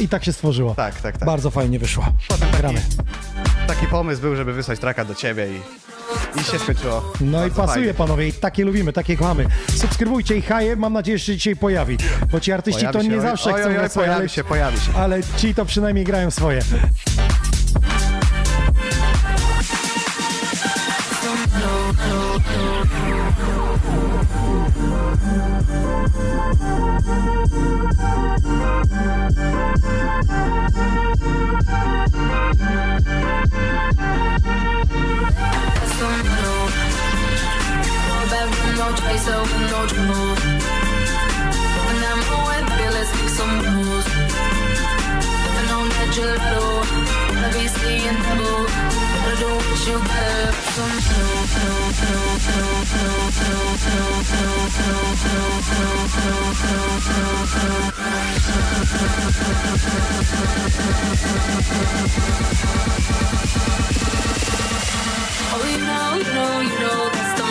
I tak się stworzyło. tak, tak, tak. Bardzo fajnie wyszło. Gramy. Taki pomysł był, żeby wysłać tracka do ciebie i, i się skończyło. No i Bardzo pasuje fajnie. panowie, i takie lubimy, takie kochamy. Subskrybujcie i Higher, mam nadzieję, że się dzisiaj pojawi. Bo ci artyści Pojawi to się, nie oj, zawsze oj, chcą oj, oj, pojawi ale, się, pojawi się. ale ci to przynajmniej grają swoje. Oh, you know, you know, you know that's the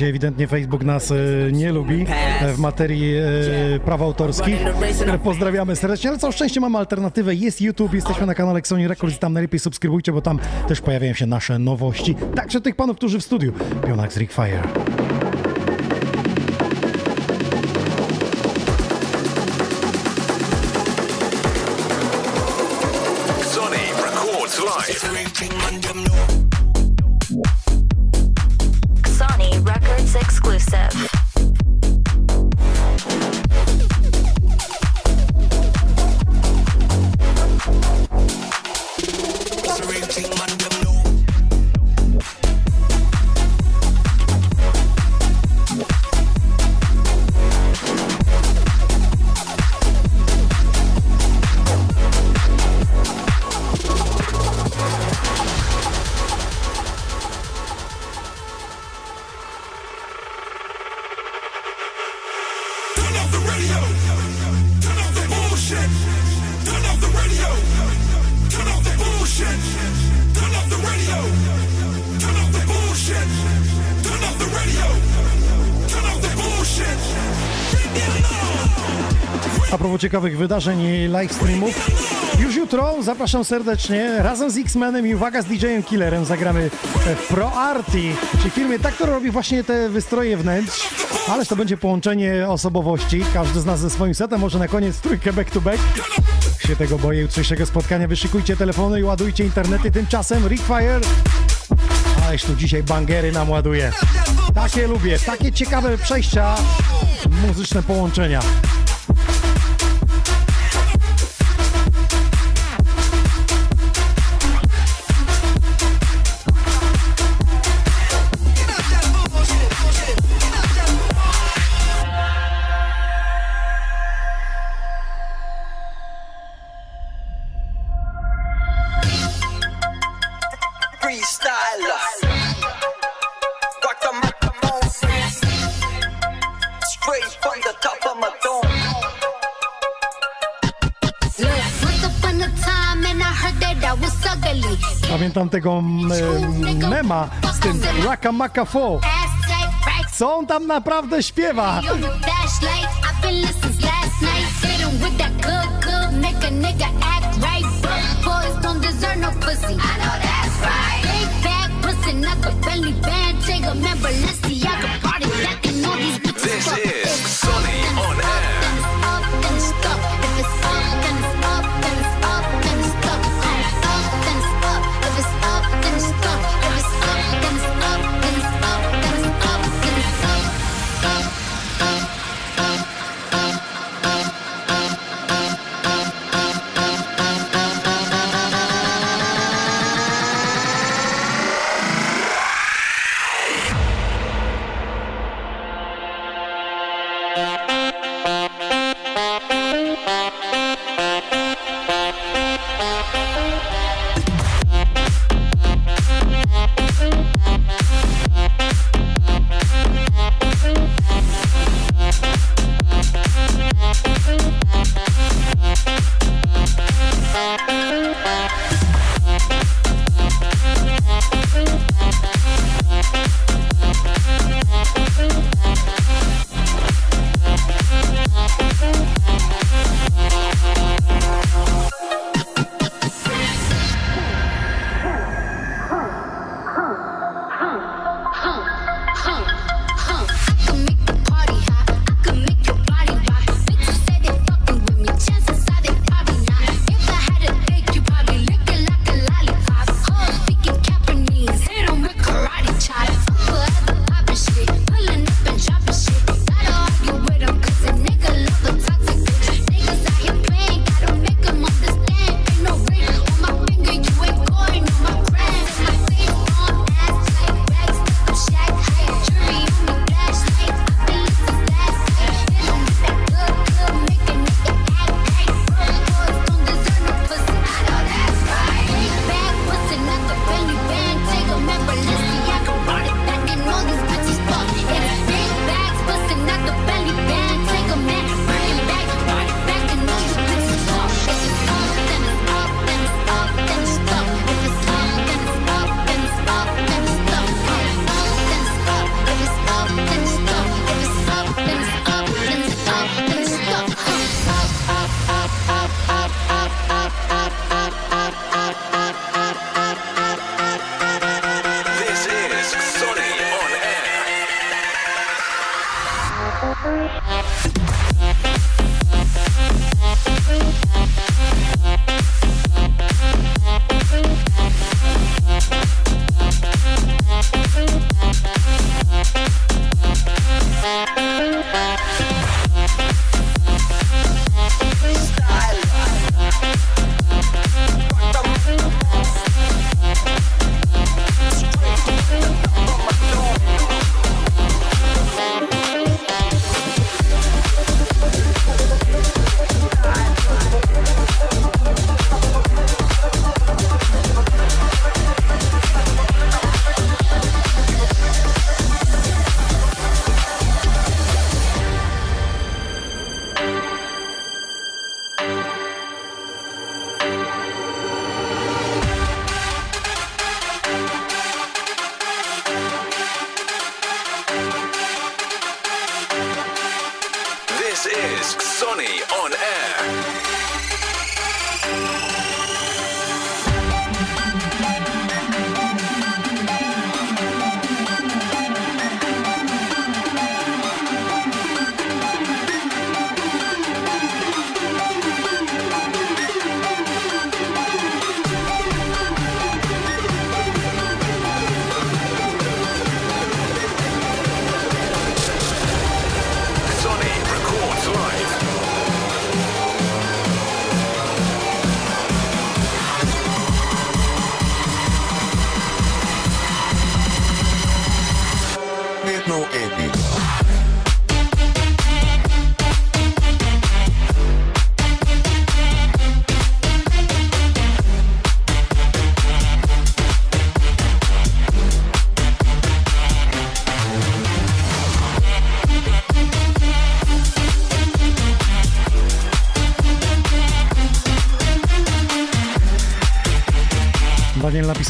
Dzisiaj ewidentnie Facebook nas e, nie lubi e, w materii e, praw autorskich. Pozdrawiamy serdecznie, ale całe szczęście mamy alternatywę. Jest YouTube, jesteśmy na kanale Sony Records tam najlepiej subskrybujcie, bo tam też pojawiają się nasze nowości. Także tych panów, którzy w studiu. Pionak z Rick Fire. Ciekawych wydarzeń i live streamów, już jutro zapraszam serdecznie razem z X-Menem i uwaga z DJ-em Killerem zagramy w Pro Arty, czyli firmie tak, która robi właśnie te wystroje wnętrz, ależ to będzie połączenie osobowości, każdy z nas ze swoim setem, może na koniec trójkę back to back. Się tego boję jutrzejszego spotkania, wyszykujcie telefony i ładujcie internety, tymczasem Rickfire Ależ tu dzisiaj bangery nam ładuje. Takie lubię, takie ciekawe przejścia, muzyczne połączenia. Tego mm, mema z tym Raka Maka Fo. Co on tam naprawdę śpiewa?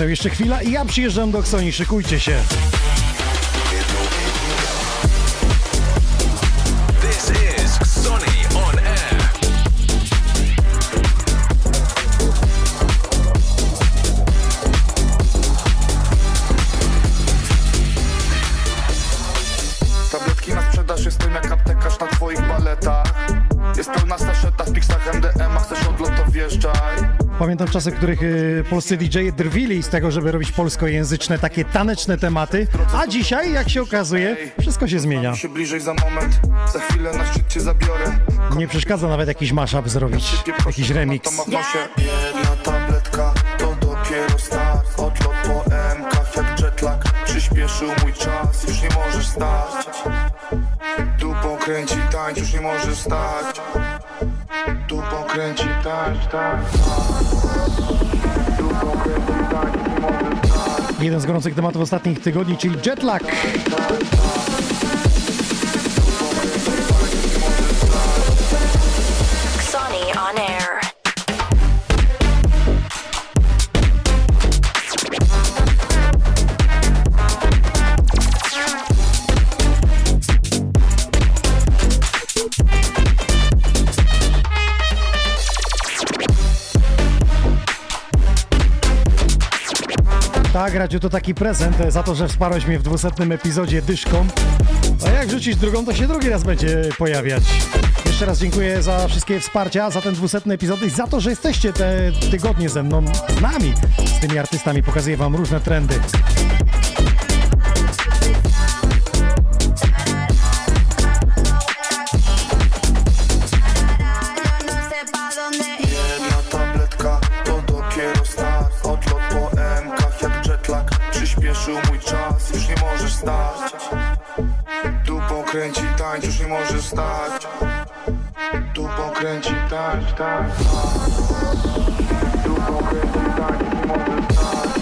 Napisał jeszcze chwila i ja przyjeżdżam do Ksoni, szykujcie się. Czasy, w których y, polscy DJ drwili z tego, żeby robić polskojęzyczne, takie taneczne tematy, a dzisiaj, jak się okazuje, wszystko się zmienia. Nie przeszkadza nawet jakiś mashup zrobić, jakiś remix. Jedna tabletka, to dopiero start. Odlot po jak jetlag Przyspieszył mój czas, już nie możesz stać. Dupą kręci tańcz, już nie możesz stać kręci nie możesz stać Jeden z gorących tematów ostatnich tygodni, czyli jetlag. Tak, Radziu, to taki prezent e, za to, że wsparłeś mnie w dwusetnym epizodzie dyszką. A jak rzucić drugą, to się drugi raz będzie pojawiać. Jeszcze raz dziękuję za wszystkie wsparcia, za ten dwusetny epizod i za to, że jesteście te tygodnie ze mną, z nami, z tymi artystami. Pokazuję wam różne trendy. Możesz stać Dupą kręci tańcz, tańcz Dupą kręci tańcz, już nie możesz stać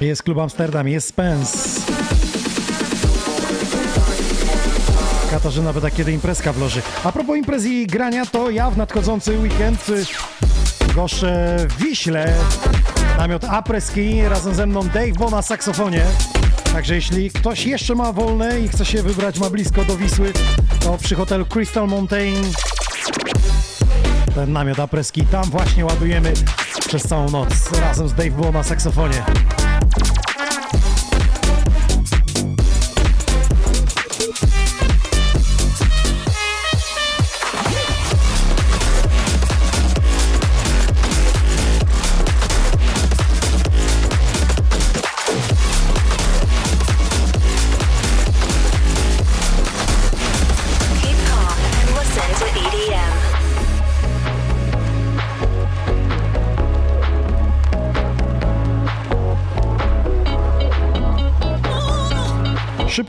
Jest Klub Amsterdam, jest Spence. Katarzyna pyta, kiedy imprezka w loży. A propos imprez i grania, to ja w nadchodzący weekend y, goszę w Wiśle. Namiot Apreski, razem ze mną Dave Bo na saksofonie. Także jeśli ktoś jeszcze ma wolne i chce się wybrać, ma blisko do Wisły, to przy hotelu Crystal Mountain ten namiot Apreski, tam właśnie ładujemy przez całą noc razem z Dave Bo na saksofonie.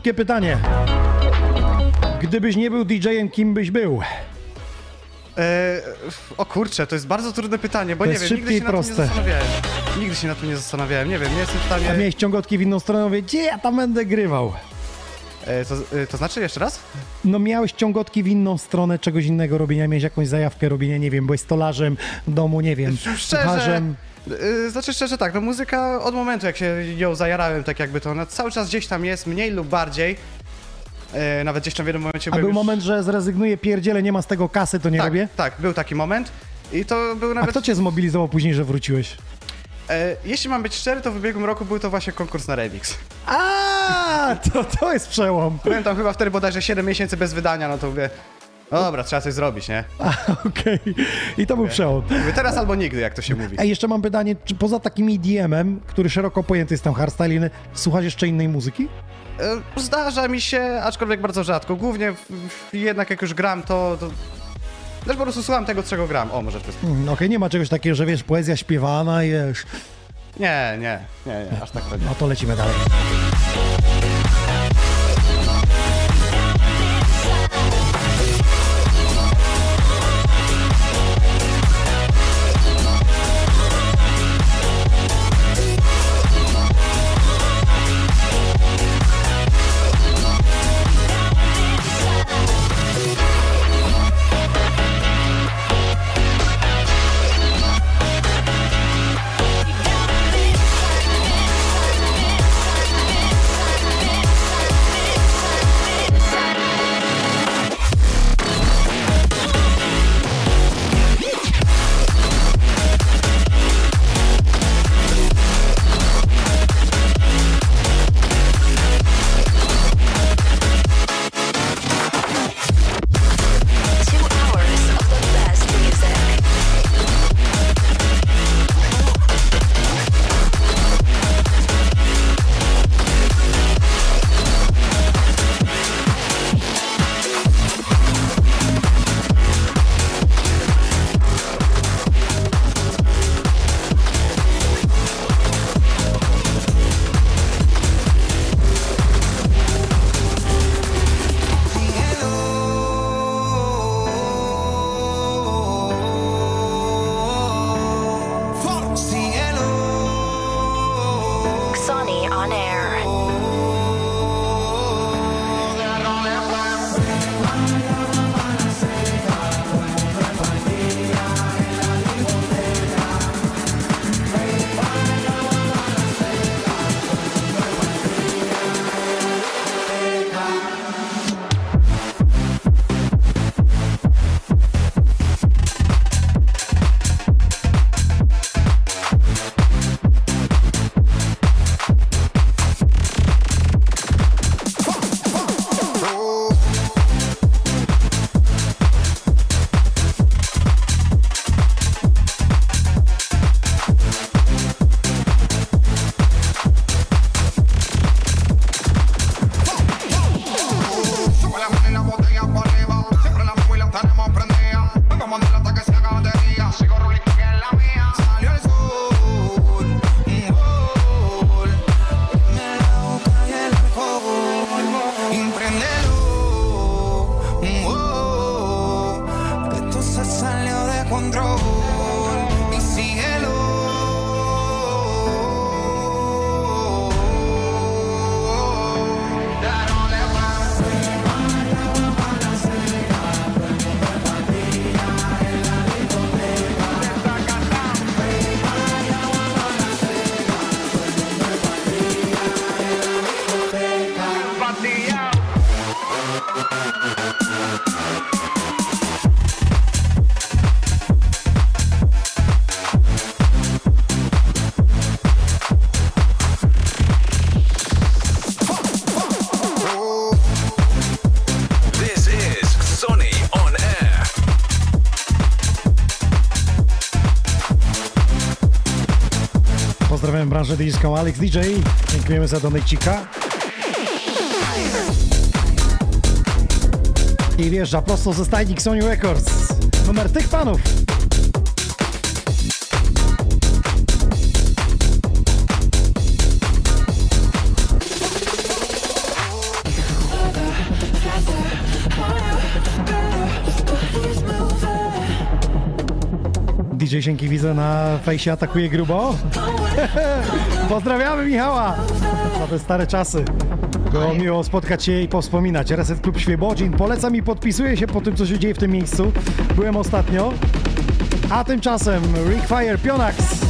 Szybkie pytanie. Gdybyś nie był DJ-em, kim byś był? E, o kurczę, to jest bardzo trudne pytanie, bo To nie jest wiem, nigdy się i na tym proste. nie zastanawiałem. Nigdy się na tym nie zastanawiałem, nie wiem, nie jestem w stanie... A miałeś ciągotki w inną stronę, mówię, gdzie ja tam będę grywał? E, to, e, to znaczy jeszcze raz? No miałeś ciągotki w inną stronę czegoś innego robienia, miałeś jakąś zajawkę robienia, nie wiem, byłeś stolarzem domu, nie wiem, Szczerze, kucharzem. E, znaczy szczerze tak, no muzyka od momentu jak się ją zajarałem, tak jakby to ona cały czas gdzieś tam jest, mniej lub bardziej. E, nawet gdzieś tam w jednym momencie A był już... moment, że zrezygnuję, pierdziele, nie ma z tego kasy, to nie tak, robię? Tak, był taki moment. I to był A nawet... kto cię zmobilizował później, że wróciłeś? E, jeśli mam być szczery, to w ubiegłym roku był to właśnie konkurs na remix. A, to, to jest przełom. Byłem tam chyba wtedy bodajże 7 miesięcy bez wydania, no to mówię, no dobra, trzeba coś zrobić, nie? Okej, i to był przełom. Mówię, teraz albo nigdy, jak to się mówi. A jeszcze mam pytanie, czy poza takim EDM-em, który szeroko pojęty jest tam hardstyle, słuchasz jeszcze innej muzyki? E, Zdarza mi się, aczkolwiek bardzo rzadko. Głównie w, w, jednak jak już gram, to, to... Też po prostu słucham tego, czego gram. O, może jest... Mm, Okej, nie ma czegoś takiego, że wiesz, poezja śpiewana, wiesz. Nie, nie, nie, nie, aż tak to nie. No to lecimy dalej. Branżę disco Alex DJ. Dziękujemy za donejcika. I wjeżdża prosto ze stajni Sony Records. Numer tych panów. Sienki widzę na fejsie atakuje grubo. Pozdrawiamy Michała za te stare czasy. Było miło spotkać się i powspominać. Reset Klub Świebodzin. Polecam i podpisuję się po tym, co się dzieje w tym miejscu. Byłem ostatnio. A tymczasem Rick Fire Pionax.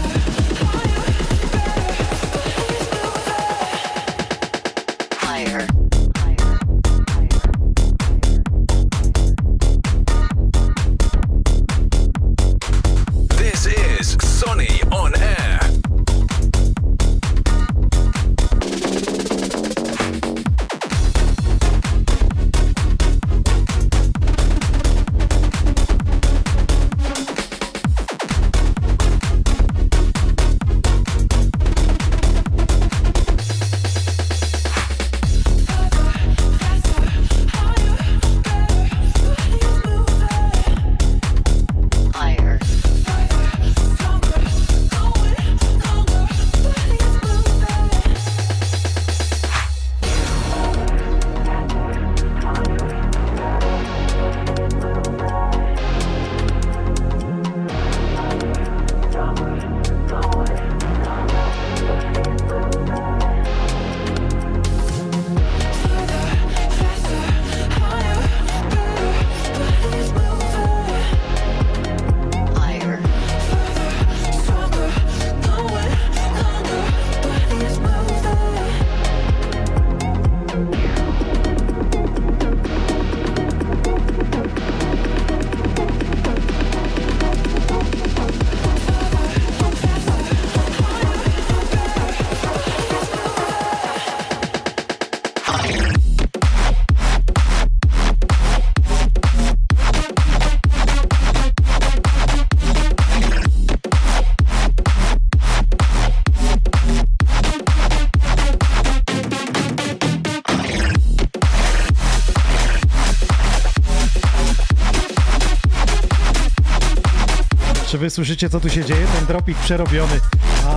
Wy słyszycie, co tu się dzieje? Ten dropik przerobiony.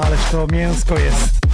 Ależ to mięsko jest.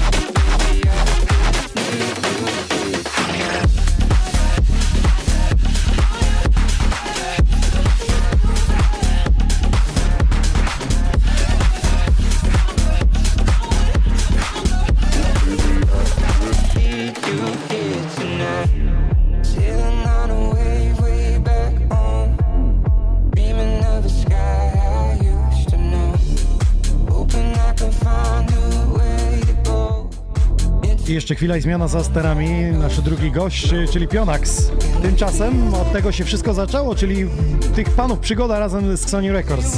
Chwila i zmiana za sterami. Nasz drugi gość, czyli Pionax. Tymczasem od tego się wszystko zaczęło, czyli tych panów przygoda razem z Sony Records.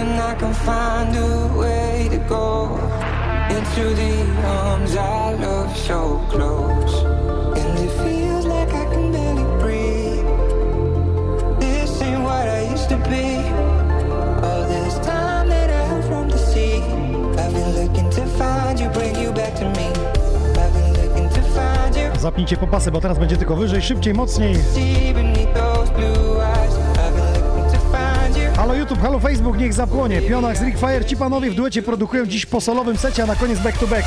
Hoping I can find a way to go into the arms I love so close. And it feels like I can barely breathe. This ain't what I used to be. All this time that I have roamed the sea. I've been looking to find you, bring you back to me. I've been looking to find you. Zapnijcie popasy, bo teraz będzie tylko wyżej, szybciej, mocniej. See beneath those blue eyes. Halo YouTube, halo Facebook, niech zapłonie. Pionach z Rick Fire, ci panowie w duecie produkują dziś po solowym secie, a na koniec back to back.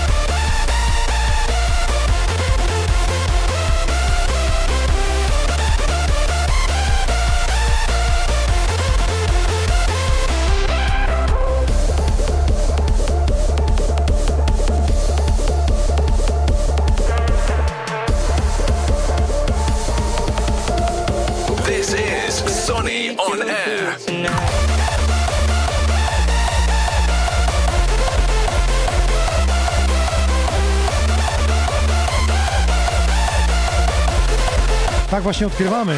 Właśnie odkrywamy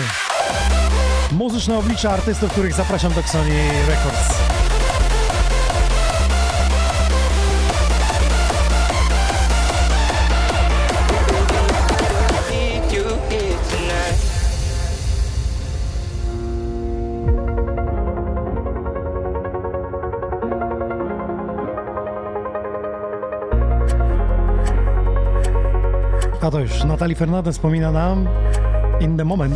muzyczne oblicza artystów, których zapraszam do Sony Records. A to już Natalie Fernandez wspomina nam In the Moment.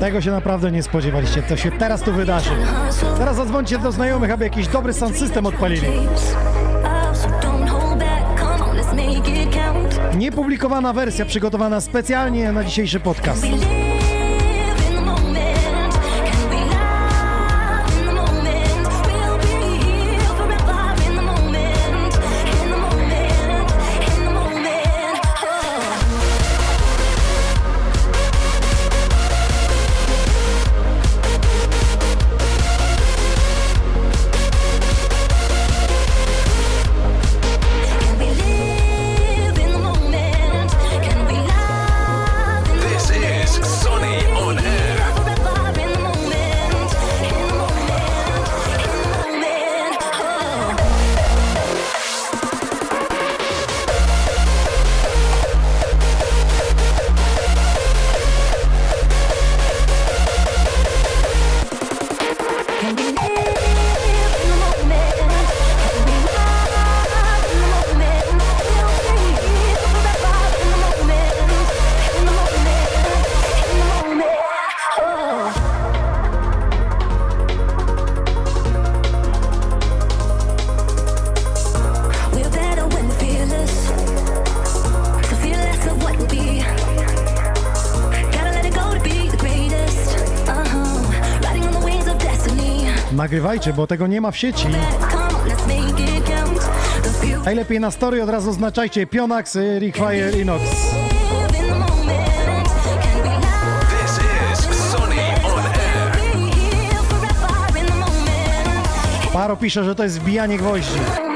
Tego się naprawdę nie spodziewaliście, co się teraz tu wydarzy. Teraz zadzwońcie do znajomych, aby jakiś dobry sound system odpalili. Niepublikowana wersja przygotowana specjalnie na dzisiejszy podcast. Nagrywajcie, bo tego nie ma w sieci. Najlepiej na story od razu oznaczajcie Pionax, Fire, Inox. Paro pisze, że to jest wbijanie gwoździ.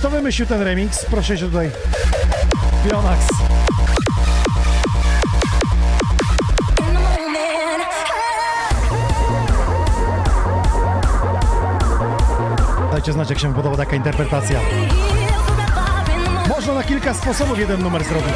Kto wymyślił ten remix? Proszę się tutaj. Pionax. Dajcie znać, jak się podoba taka interpretacja. Można na kilka sposobów jeden numer zrobić.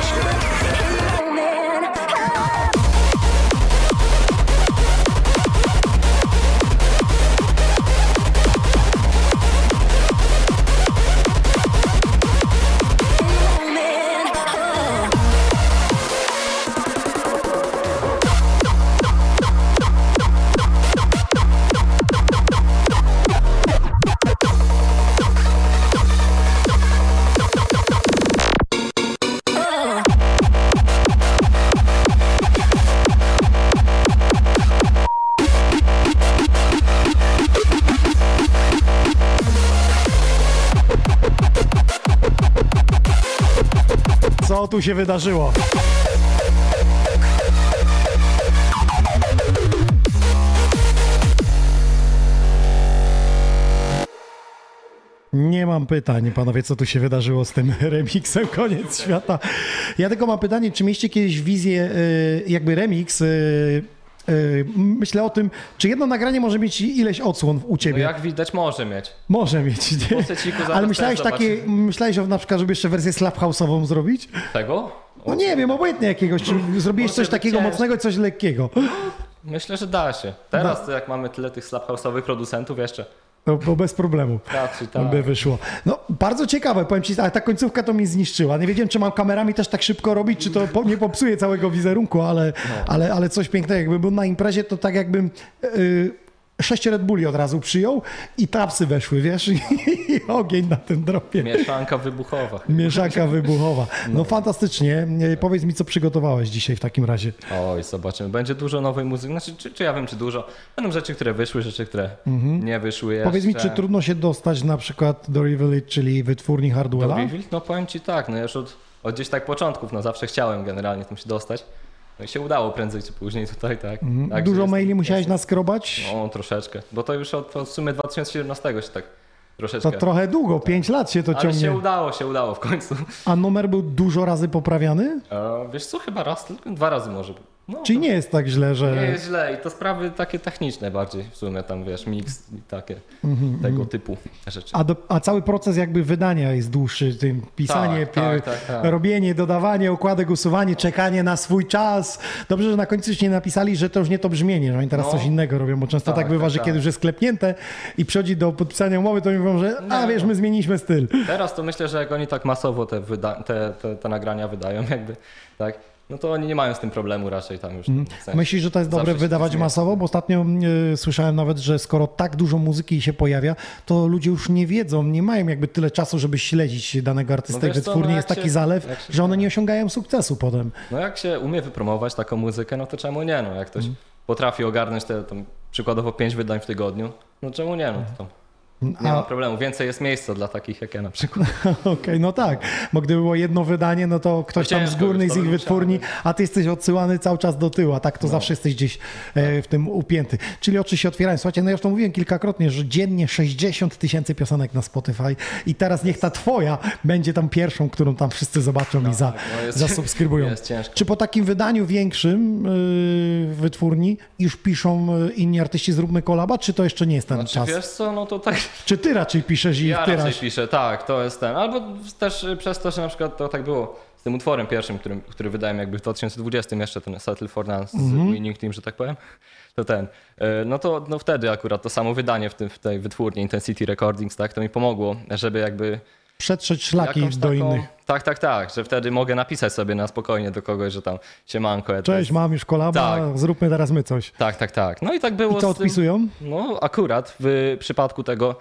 Tu się wydarzyło? Nie mam pytań, panowie, co tu się wydarzyło z tym remixem Koniec Świata. Ja tylko mam pytanie, czy mieliście kiedyś wizję, y, jakby remix y, myślę o tym, czy jedno nagranie może mieć ileś odsłon u No ciebie. jak widać może mieć. Może mieć. Nie? Ale myślałeś, takie, myślałeś o na przykład, żeby jeszcze wersję slap house'ową zrobić? Tego? No nie wiem, obojętnie jakiegoś. Czy zrobiłeś coś takiego mocnego, coś lekkiego? Myślę, że da się. Teraz to jak mamy tyle tych slap house'owych producentów jeszcze. No, bo bez problemu. Raczej tak. By wyszło. No, bardzo ciekawe, powiem ci, ale ta końcówka to mi zniszczyła. Nie wiedziałem, czy mam kamerami też tak szybko robić, czy to nie popsuje całego wizerunku, ale, No. ale, ale coś pięknego. Jakbym był na imprezie, to tak jakbym yy, sześć Red Bulli od razu przyjął i tapsy weszły, wiesz, i, i ogień na tym dropie. Mieszanka wybuchowa. Mieszanka wybuchowa. No, fantastycznie. Nie, Powiedz mi, co przygotowałeś dzisiaj w takim razie. Oj, zobaczymy. Będzie dużo nowej muzyki. Znaczy, czy, czy ja wiem, czy dużo. Będą rzeczy, które wyszły, rzeczy, które Mhm. nie wyszły jeszcze. Powiedz mi, czy trudno się dostać na przykład do Reveal, czyli wytwórni Hardwella? Do Reveal? No powiem ci tak, no już od, od gdzieś tak początków, no zawsze chciałem generalnie tam się dostać. No i się udało prędzej czy później tutaj, tak. Mhm. Także Dużo jest- maili musiałeś jest- naskrobać? No troszeczkę, bo to już od, od w sumie 2017 się tak troszeczkę. To trochę długo, 5 lat się to Ale ciągnie. się udało, się udało w końcu. A numer był dużo razy poprawiany? E, wiesz co, chyba raz, tylko dwa razy może. No, Czyli nie jest tak źle, że... Nie jest źle i to sprawy takie techniczne bardziej w sumie tam wiesz, mix i takie Mhm, tego typu rzeczy. A, do, a cały proces jakby wydania jest dłuższy, tym pisanie, Tak, tak, tak, tak. robienie, dodawanie, okładek, usuwanie, czekanie na swój czas. Dobrze, że na końcu już nie napisali, że to już nie to brzmienie, że oni teraz No. coś innego robią, bo często tak, Tak, bywa, tak, że kiedy już jest klepnięte i przychodzi do podpisania umowy, to mi mówią, że a wiesz, no. my zmieniliśmy styl. Teraz to myślę, że jak oni tak masowo te, wyda- te, te, te nagrania wydają jakby, tak, no to oni nie mają z tym problemu raczej tam już. Mhm. w sensie. Myślisz, że to jest dobre wydawać masowo? Bo ostatnio y, słyszałem nawet, że skoro tak dużo muzyki się pojawia, to ludzie już nie wiedzą, nie mają jakby tyle czasu, żeby śledzić danego artystę. No co, Wytwórnie no jest taki się- zalew, się- że one nie osiągają sukcesu potem. No jak się umie wypromować taką muzykę, no to czemu nie, no jak ktoś Mhm. potrafi ogarnąć te tam, przykładowo pięć wydań w tygodniu, no czemu nie, no to tam nie ma problemu, więcej jest miejsca dla takich jak ja na przykład. Okej, no tak, bo gdyby było jedno wydanie, no to ktoś tam z górnej, z ich wytwórni, a ty jesteś odsyłany cały czas do tyłu, a tak to zawsze jesteś gdzieś e, w tym upięty. Czyli oczy się otwierają. Słuchajcie, no ja już to mówiłem kilkakrotnie, że dziennie 60 tysięcy piosenek na Spotify i teraz niech ta twoja będzie tam pierwszą, którą tam wszyscy zobaczą i za, no jest- zasubskrybują. jest ciężko. Czy po takim wydaniu większym yy, wytwórni już piszą y, inni artyści zróbmy kolaba, czy to jeszcze nie jest ten Znaczy, czas? wiesz co, no to tak... Czy ty raczej piszesz i Ja ty raczej piszę, tak, to jest ten. Albo też y, przez to, że na przykład to tak było z tym utworem pierwszym, który, który wydałem jakby w 2020 jeszcze, ten Settle for Dance Mhm. z Winning Team, że tak powiem, to ten. y, No to no wtedy akurat to samo wydanie w, tym, w tej wytwórni Intensity Recordings, tak, to mi pomogło, żeby jakby Przetrzeć szlaki do taką- innych. Tak, tak, tak, że wtedy mogę napisać sobie na spokojnie do kogoś, że tam siemanko. Ja Cześć, mam już kolaba, Tak. zróbmy teraz my coś. Tak, tak, tak. No i tak było I co z tym- odpisują? No akurat w przypadku tego,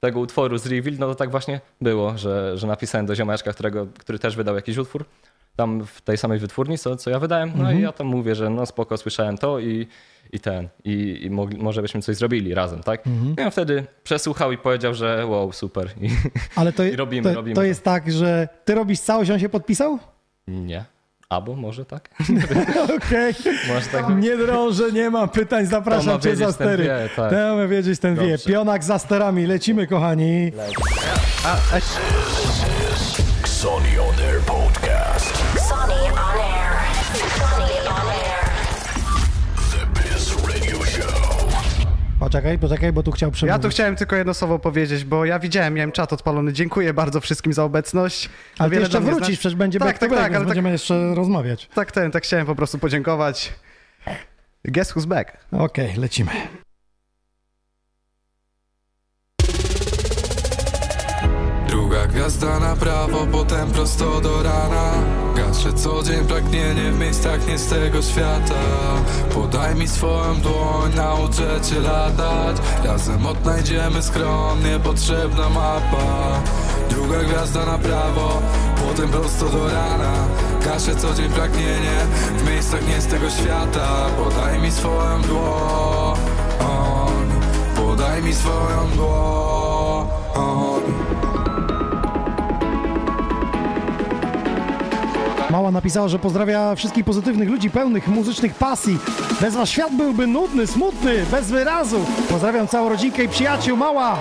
tego utworu z Reveal, no to tak właśnie było, że, że napisałem do ziomeczka, którego, który też wydał jakiś utwór, tam w tej samej wytwórni, co, co ja wydałem, no Mhm. i ja tam mówię, że no spoko, słyszałem to i, i ten, i, i mogli, może byśmy coś zrobili razem, tak? Mhm. I on wtedy przesłuchał i powiedział, że wow, super. I, Ale to, i robimy, to, robimy. to jest tak, że ty robisz całość, on się podpisał? Nie. Albo może tak? Okej. Może tak Nie drążę, nie mam pytań, zapraszam cię za stery. wie, tak. To ma wiedzieć, ten wie. Dobrze. Pionak za sterami, lecimy kochani. On Air Podcast. Poczekaj, poczekaj, bo tu chciał Ja przemówić. tu chciałem tylko jedno słowo powiedzieć, bo ja widziałem, miałem czat odpalony. Dziękuję bardzo wszystkim za obecność. Ale ty jeszcze wrócisz, znaczy. przecież będzie tak, back to tak, back, tak, ale tak, będziemy jeszcze rozmawiać. tak, ten, tak chciałem po prostu podziękować. Guess who's back? Okej, lecimy. Druga gwiazda na prawo, potem prosto do rana Gaszę co dzień pragnienie w miejscach nie z tego świata. Podaj mi swoją dłoń, nauczę cię latać. Razem odnajdziemy schron, niepotrzebna mapa. Druga gwiazda na prawo, potem prosto do rana. Gaszę co dzień pragnienie w miejscach nie z tego świata. Podaj mi swoją dłoń. Podaj mi swoją dłoń Mała napisała, że pozdrawia wszystkich pozytywnych ludzi pełnych muzycznych pasji. Bez was świat byłby nudny, smutny, bez wyrazu. Pozdrawiam całą rodzinkę i przyjaciół. Mała!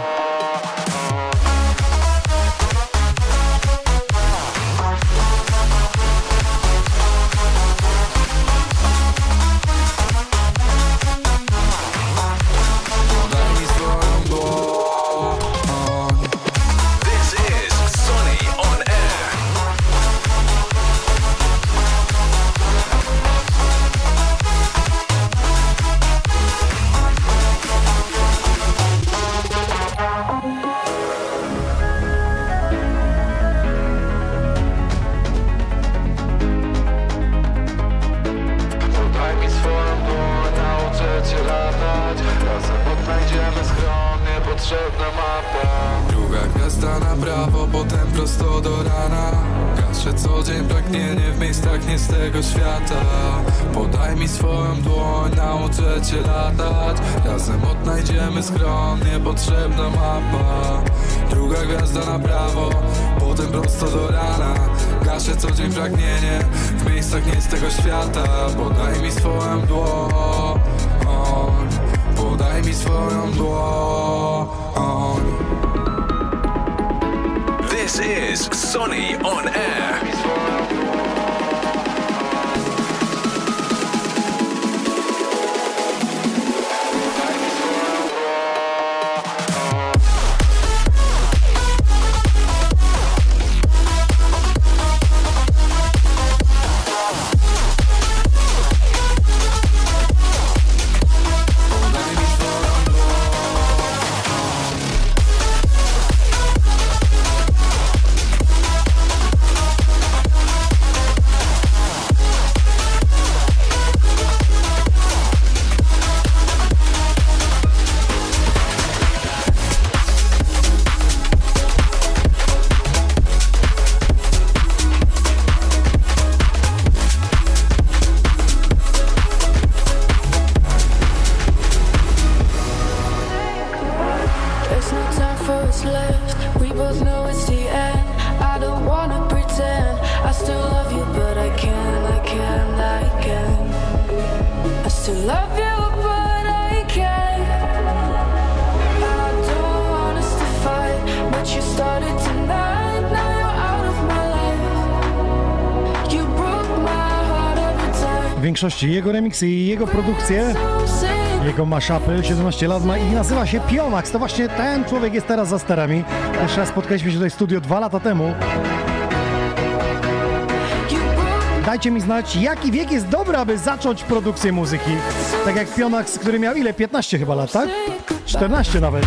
Prawo, potem prosto do rana. Gaszę co dzień pragnienie w miejscach nie z tego świata. Podaj mi swoją dłoń, nauczę cię latać. Razem odnajdziemy schron, niepotrzebna mapa. Druga gwiazda na prawo, potem prosto do rana. Gaszę co dzień pragnienie w miejscach nie z tego świata. Podaj mi swoją dłoń. Podaj mi swoją dłoń This is Sonny on air. Większości jego remiksy i jego produkcje, jego maszapy, 17 lat ma i nazywa się Piomax. To właśnie ten człowiek jest teraz za sterami. Jeszcze raz spotkaliśmy się tutaj w studio dwa lata temu. Dajcie mi znać, jaki wiek jest dobry, aby zacząć produkcję muzyki. Tak jak Pionax, który miał ile? 15 chyba lat, tak? 14 nawet.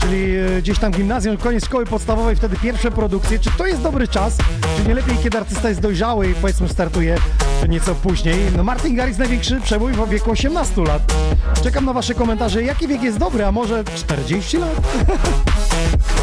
Czyli e, gdzieś tam gimnazjum, koniec szkoły podstawowej, wtedy pierwsze produkcje. Czy to jest dobry czas? Czy nie lepiej, kiedy artysta jest dojrzały i powiedzmy startuje nieco później? No Martin Garrix największy przebój w wieku 18 lat. Czekam na wasze komentarze, jaki wiek jest dobry, a może 40 lat?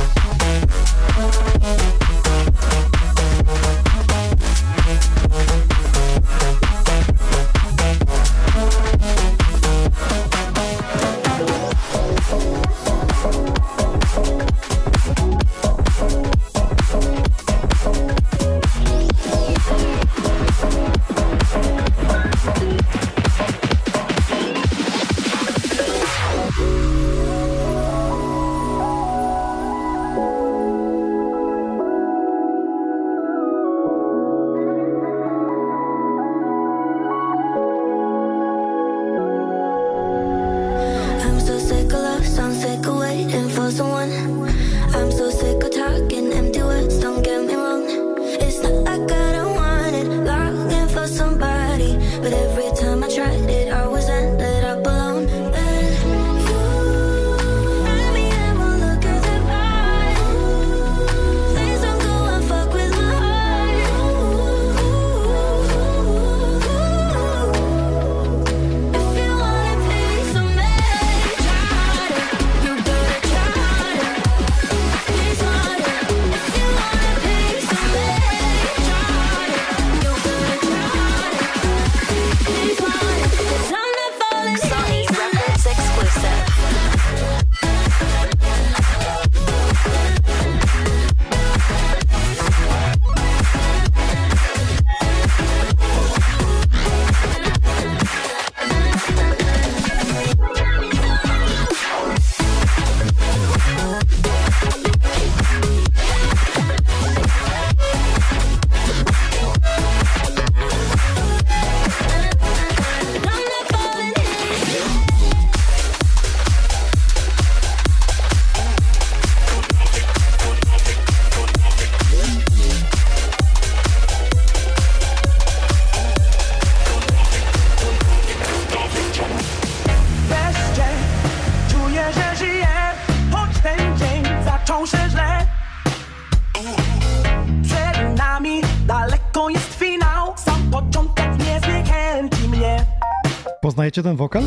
Poznajecie ten wokal?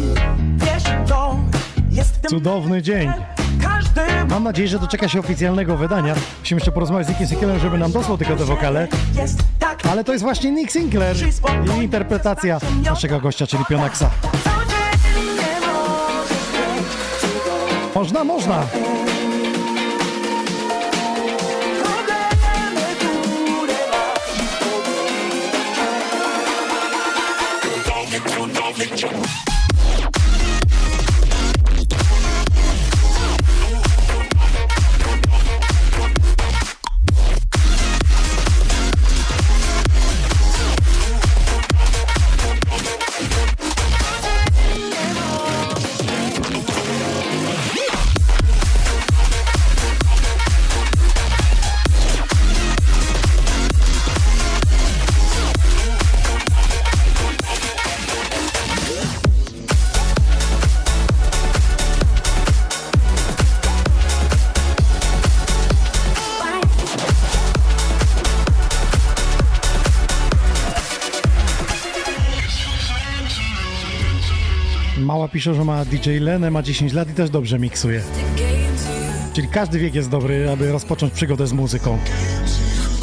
Cudowny dzień. Mam nadzieję, że doczeka się oficjalnego wydania. Musimy jeszcze porozmawiać z Nickiem Sinclairem, żeby nam dosłał tylko te wokale. Ale to jest właśnie Nick Sinclair i interpretacja naszego gościa, czyli Pionaxa. Można, można. Pisze, że ma DJ Lenę, ma 10 lat i też dobrze miksuje. Czyli każdy wiek jest dobry, aby rozpocząć przygodę z muzyką.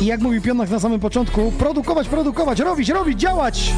I jak mówi Pionak na samym początku, produkować, produkować, robić, robić, działać!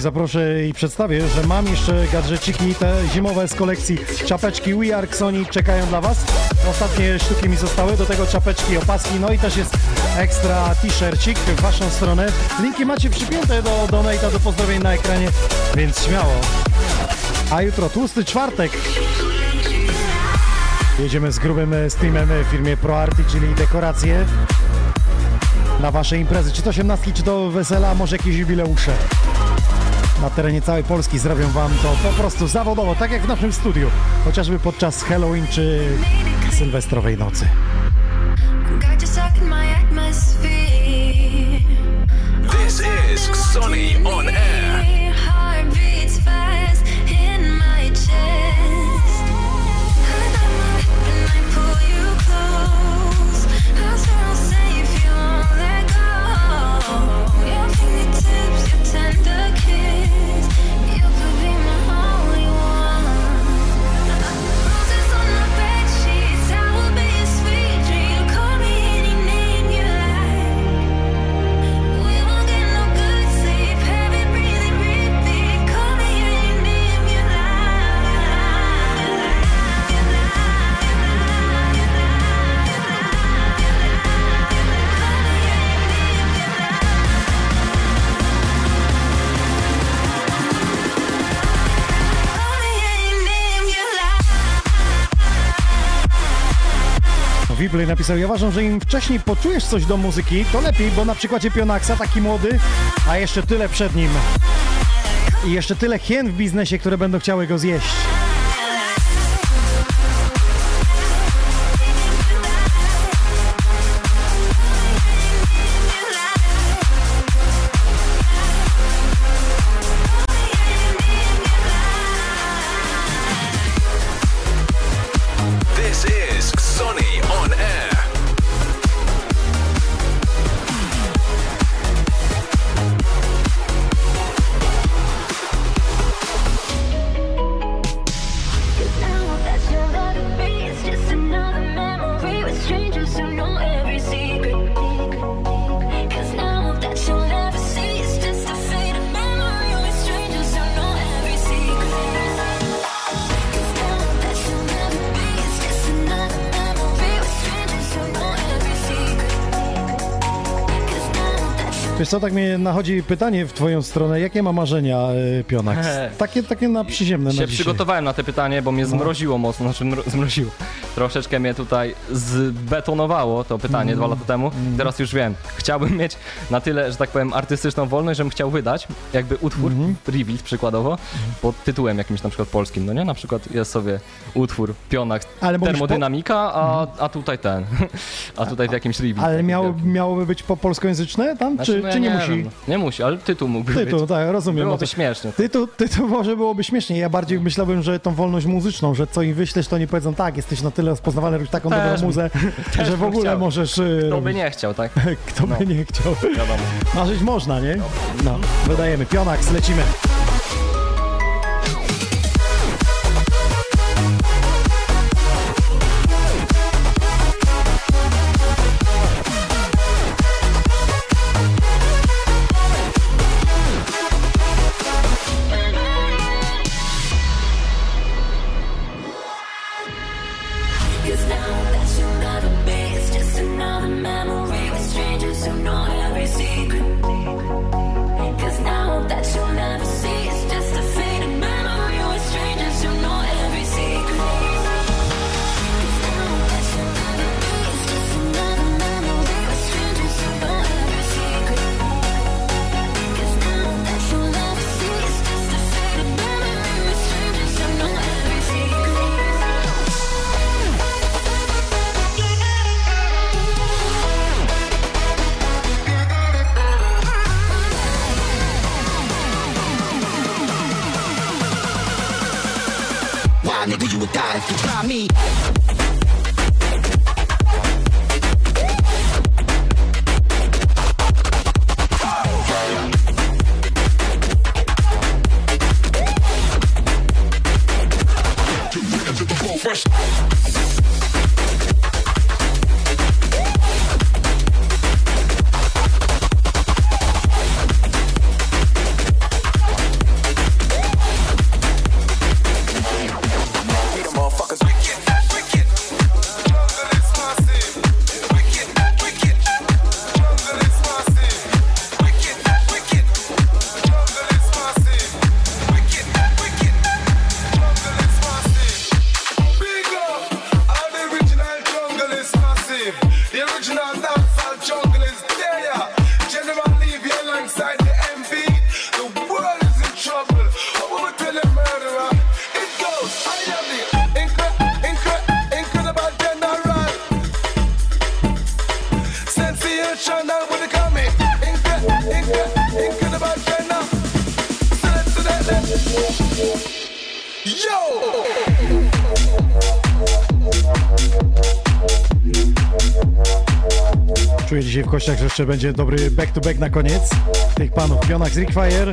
Zaproszę i przedstawię, że mam jeszcze gadżeciki te zimowe z kolekcji czapeczki We Are Sony czekają dla Was. Ostatnie sztuki mi zostały, do tego czapeczki, opaski, no i też jest ekstra t-shircik w Waszą stronę. Linki macie przypięte do donata, do pozdrowień na ekranie, więc śmiało. A jutro tłusty czwartek. Jedziemy z grubym streamem w firmie ProArty, czyli dekoracje na Wasze imprezy, czy to osiemnastki, czy to wesela, może jakieś jubileusze. Na terenie całej Polski zrobią Wam to po prostu zawodowo, tak jak w naszym studiu, chociażby podczas Halloween czy sylwestrowej nocy. This is Sonny on air. Wibley napisał, ja uważam, że im wcześniej poczujesz coś do muzyki, to lepiej, bo na przykładzie Pionaxa, taki młody, a jeszcze tyle przed nim. I jeszcze tyle hien w biznesie, które będą chciały go zjeść. Wiesz co, tak mnie nachodzi pytanie w twoją stronę, jakie ma marzenia y, Pionax? Takie, takie na przyziemne się na przygotowałem na te pytanie, bo mnie zmroziło mocno, znaczy mro- zmroziło. Troszeczkę mnie tutaj zbetonowało to pytanie Mm. dwa lata temu. Teraz już wiem. Chciałbym mieć na tyle, że tak powiem, artystyczną wolność, żebym chciał wydać jakby utwór, Mhm. rebuild przykładowo, pod tytułem jakimś na przykład polskim, no nie? Na przykład jest sobie utwór Pionak, Ale termodynamika, a, a tutaj ten, a tutaj w jakimś rebuild. Ale wielkim. miałoby być po polskojęzyczne tam, Znaczy, czy, no czy nie, nie musi? wiem, no. Nie musi, ale tytuł mógłby Tytuł, być. tak, rozumiem. Byłoby No to- śmiesznie. Tytuł, tytuł może byłoby śmiesznie. Ja bardziej myślałem, że tą wolność muzyczną, że co im wyślesz, to nie powiedzą tak, jesteś na tyle rozpoznawany, robisz taką Też dobrą muzę, też że w ogóle chciał. możesz... y, Kto by nie chciał, tak? Kto No. by nie chciał. Wiadomo. Marzyć można, nie? No, wydajemy. Pionax, lecimy. Kościach, że jeszcze będzie dobry back-to-back na koniec. Tych panów Pionax, Rickfire.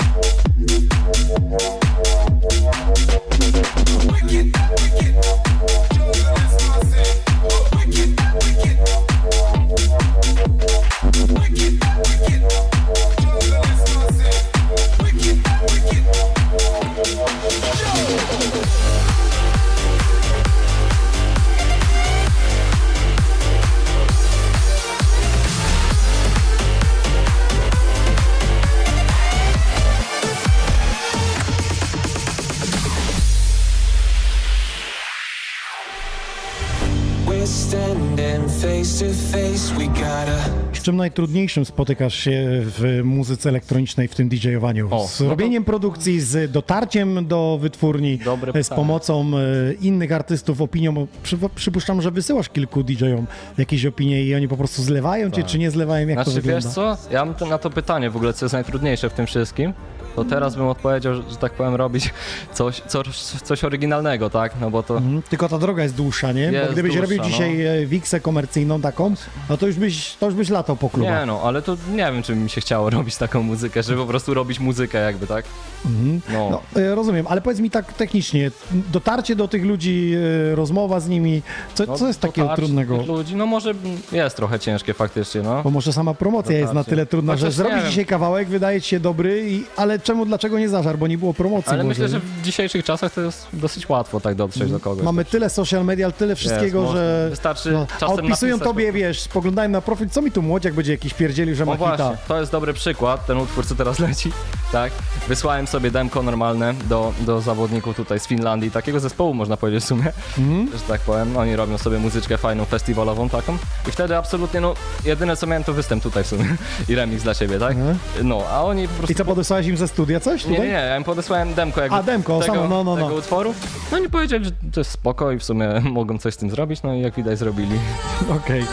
Czym najtrudniejszym spotykasz się w muzyce elektronicznej, w tym DJ-owaniu? O, z no to- robieniem produkcji, z dotarciem do wytwórni, Dobre z pomocą e, innych artystów, opinią. Przy, przypuszczam, że wysyłasz kilku DJ-om jakieś opinie i oni po prostu zlewają cię, Tak. czy nie zlewają, jak to Znaczy wygląda? wiesz co, ja mam to, na to pytanie w ogóle, co jest najtrudniejsze w tym wszystkim, to teraz bym odpowiedział, że, że tak powiem, robić coś, coś, coś oryginalnego, tak? No bo to... Mhm, Tylko ta droga jest dłuższa, nie? Bo Jest gdybyś dłuższa, robił no. dzisiaj e, wiksę komercyjną taką, no to już byś, to już byś latał po klubach. Nie no, ale to nie wiem, czy mi się chciało robić taką muzykę, żeby po prostu robić muzykę jakby, tak? Mhm. No. No, e, rozumiem, ale powiedz mi tak technicznie, dotarcie do tych ludzi, e, rozmowa z nimi, co, No, co jest takiego dotarcie trudnego? tych Ludzi, no może jest trochę ciężkie faktycznie, no. Bo może sama promocja jest na Dotarcie. tyle trudna, że Chociaż zrobisz wiem. dzisiaj kawałek, wydaje ci się dobry, i, ale czemu, dlaczego nie zażar? Bo nie było promocji. Ale myślę, że w dzisiejszych czasach to jest dosyć łatwo tak dotrzeć do kogoś. Mamy tyle social media, tyle wszystkiego, można. że... Wystarczy no, a odpisują tobie, wiesz, spoglądają na profil, co mi tu młodziak będzie jakiś pierdzielił, że ma No właśnie, hita. to jest dobry przykład, ten utwór, co teraz leci, tak? Wysłałem sobie demko normalne do, do zawodników tutaj z Finlandii, takiego zespołu można powiedzieć w sumie, Mhm. że tak powiem, oni robią sobie muzyczkę fajną, festiwalową taką i wtedy absolutnie, no, jedyne co miałem to występ tutaj w sumie i remix dla siebie, tak? No, a oni po prostu... I co, podesłałeś im ze studia coś Nie, nie, tutaj? nie, ja im podesłałem demko jakby A, demko, tego, samo, no, no, tego no. utworu. No oni powiedzieli, że to jest spoko i w sumie mogą coś z tym zrobić, no i jak widać zrobili. Okej,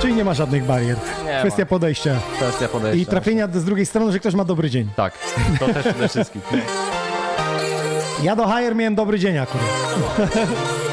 czyli nie ma żadnych barier. Nie Kwestia ma. podejścia. Kwestia podejścia. I trafienia z drugiej strony, że ktoś ma dobry dzień. Tak, to też przede wszystkim. Ja do Hire miałem dobry dzień akurat.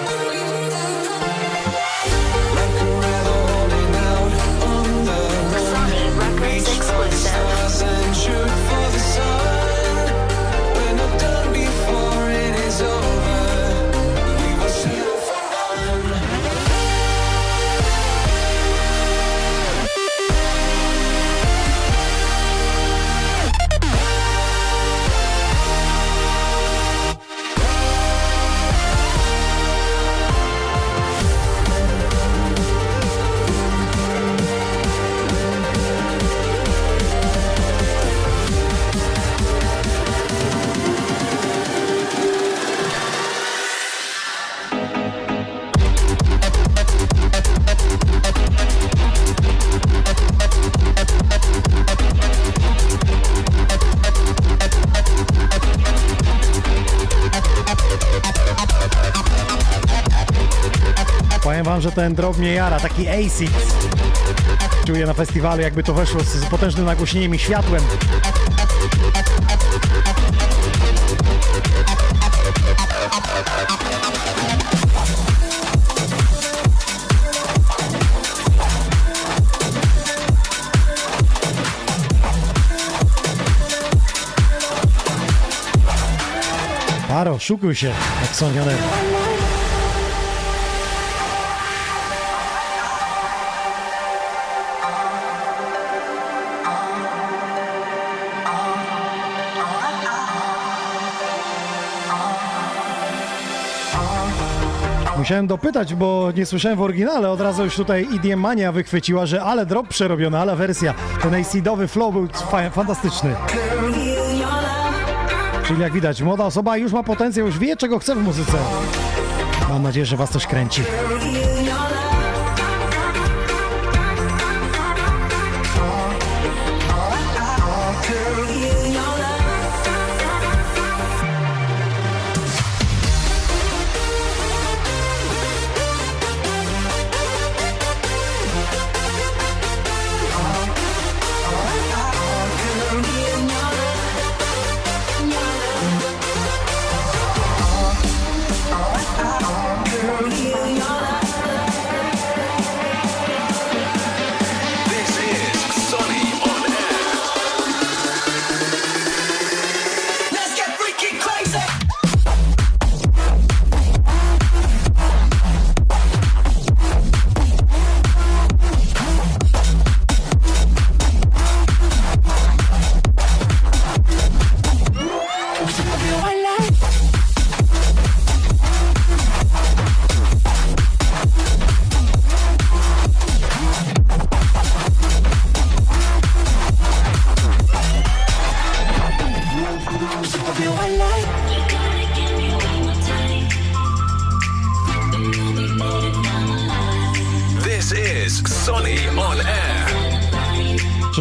że ten drop mnie jara, taki acid. Czuję na festiwalu, jakby to weszło z, potężnym nagłośnieniem i światłem. Paro, szukuj się, jak sądzione. Musiałem dopytać, bo nie słyszałem w oryginale, od razu już tutaj EDM Mania wychwyciła, że ale drop przerobiona, ale wersja. Ten acidowy flow był fa- fantastyczny. Czyli jak widać, młoda osoba już ma potencjał, już wie czego chce w muzyce. Mam nadzieję, że was coś kręci.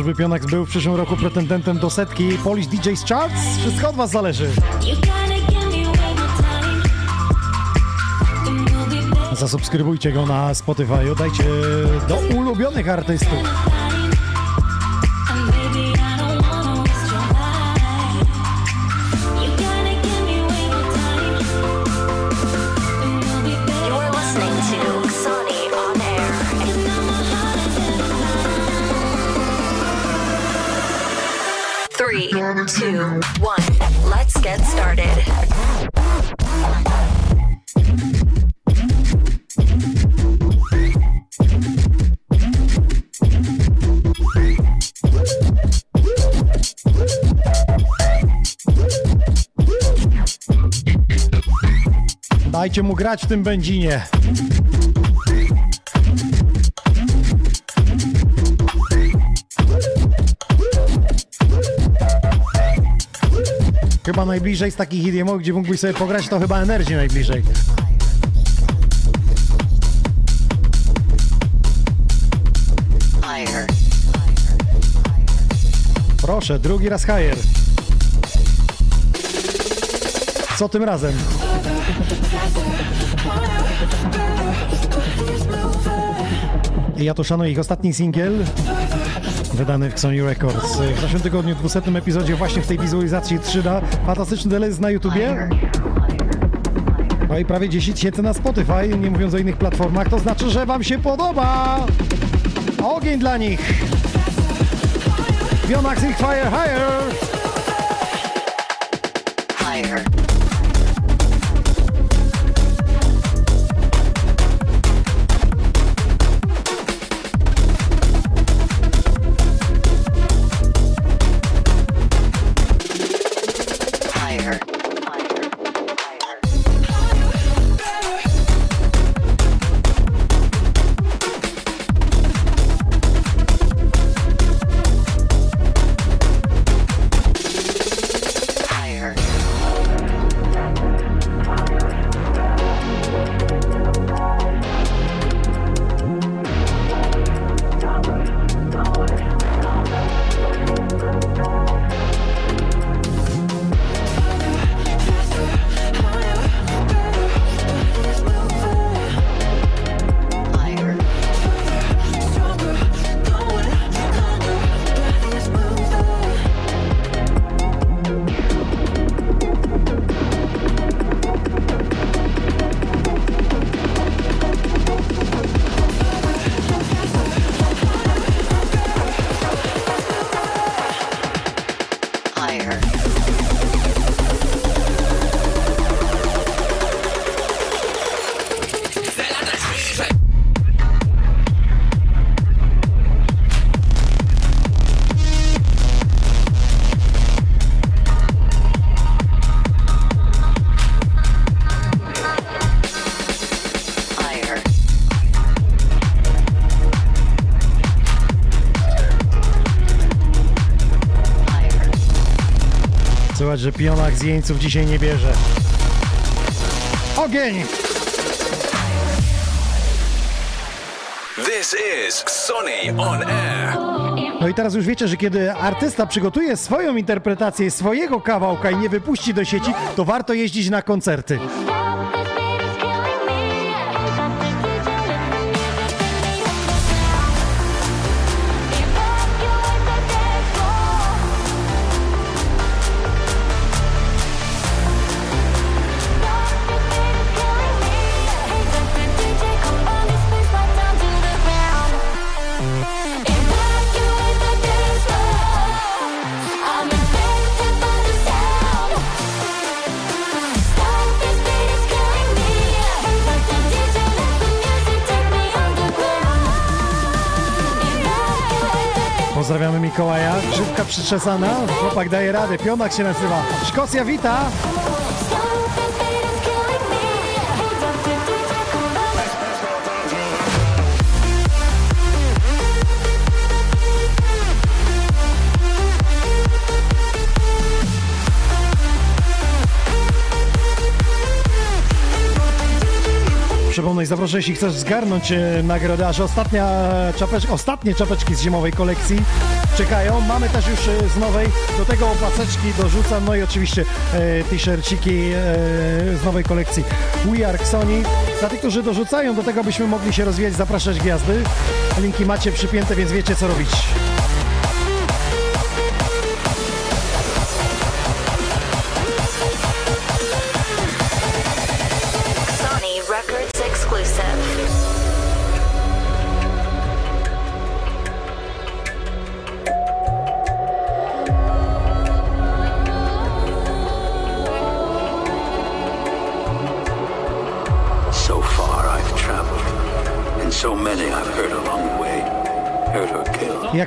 Czyżby Pionax był w przyszłym roku pretendentem do setki Polish DJ's Charts? Wszystko od Was zależy. Zasubskrybujcie go na Spotify, dajcie do ulubionych artystów. Two, one. Let's get started. Dajcie mu grać w tym benzinie. Chyba najbliżej z takich idiomów, gdzie mógłbyś sobie pograć, to chyba Energy najbliżej. Proszę, drugi raz higher. Co tym razem? Ja to szanuję ich ostatni singiel wydany w Sony Records. W zeszłym tygodniu, w 200 epizodzie właśnie w tej wizualizacji 3D. Fantastyczny teledysk na YouTubie. No i prawie 10 tysięcy na Spotify, nie mówiąc o innych platformach. To znaczy, że Wam się podoba! Ogień dla nich! Biomax Fire! Higher. Higher. Że pionak z jeńców dzisiaj nie bierze. Ogień! This is Xoni on Air. No i teraz już wiecie, że kiedy artysta przygotuje swoją interpretację swojego kawałka i nie wypuści do sieci, to warto jeździć na koncerty. Pozdrawiamy Mikołaja. Grzybka przyczesana. Chłopak daje radę. Pionak się nazywa. Szkocja wita. Przypomnę i zaproszę, jeśli chcesz zgarnąć e, nagrodę, aż ostatnia czapecz, ostatnie czapeczki z zimowej kolekcji czekają. Mamy też już e, z nowej, do tego opaseczki dorzucam, no i oczywiście e, t-shirciki e, z nowej kolekcji We Are Sony. Dla tych, którzy dorzucają do tego, byśmy mogli się rozwijać, zapraszać gwiazdy. Linki macie przypięte, więc wiecie co robić.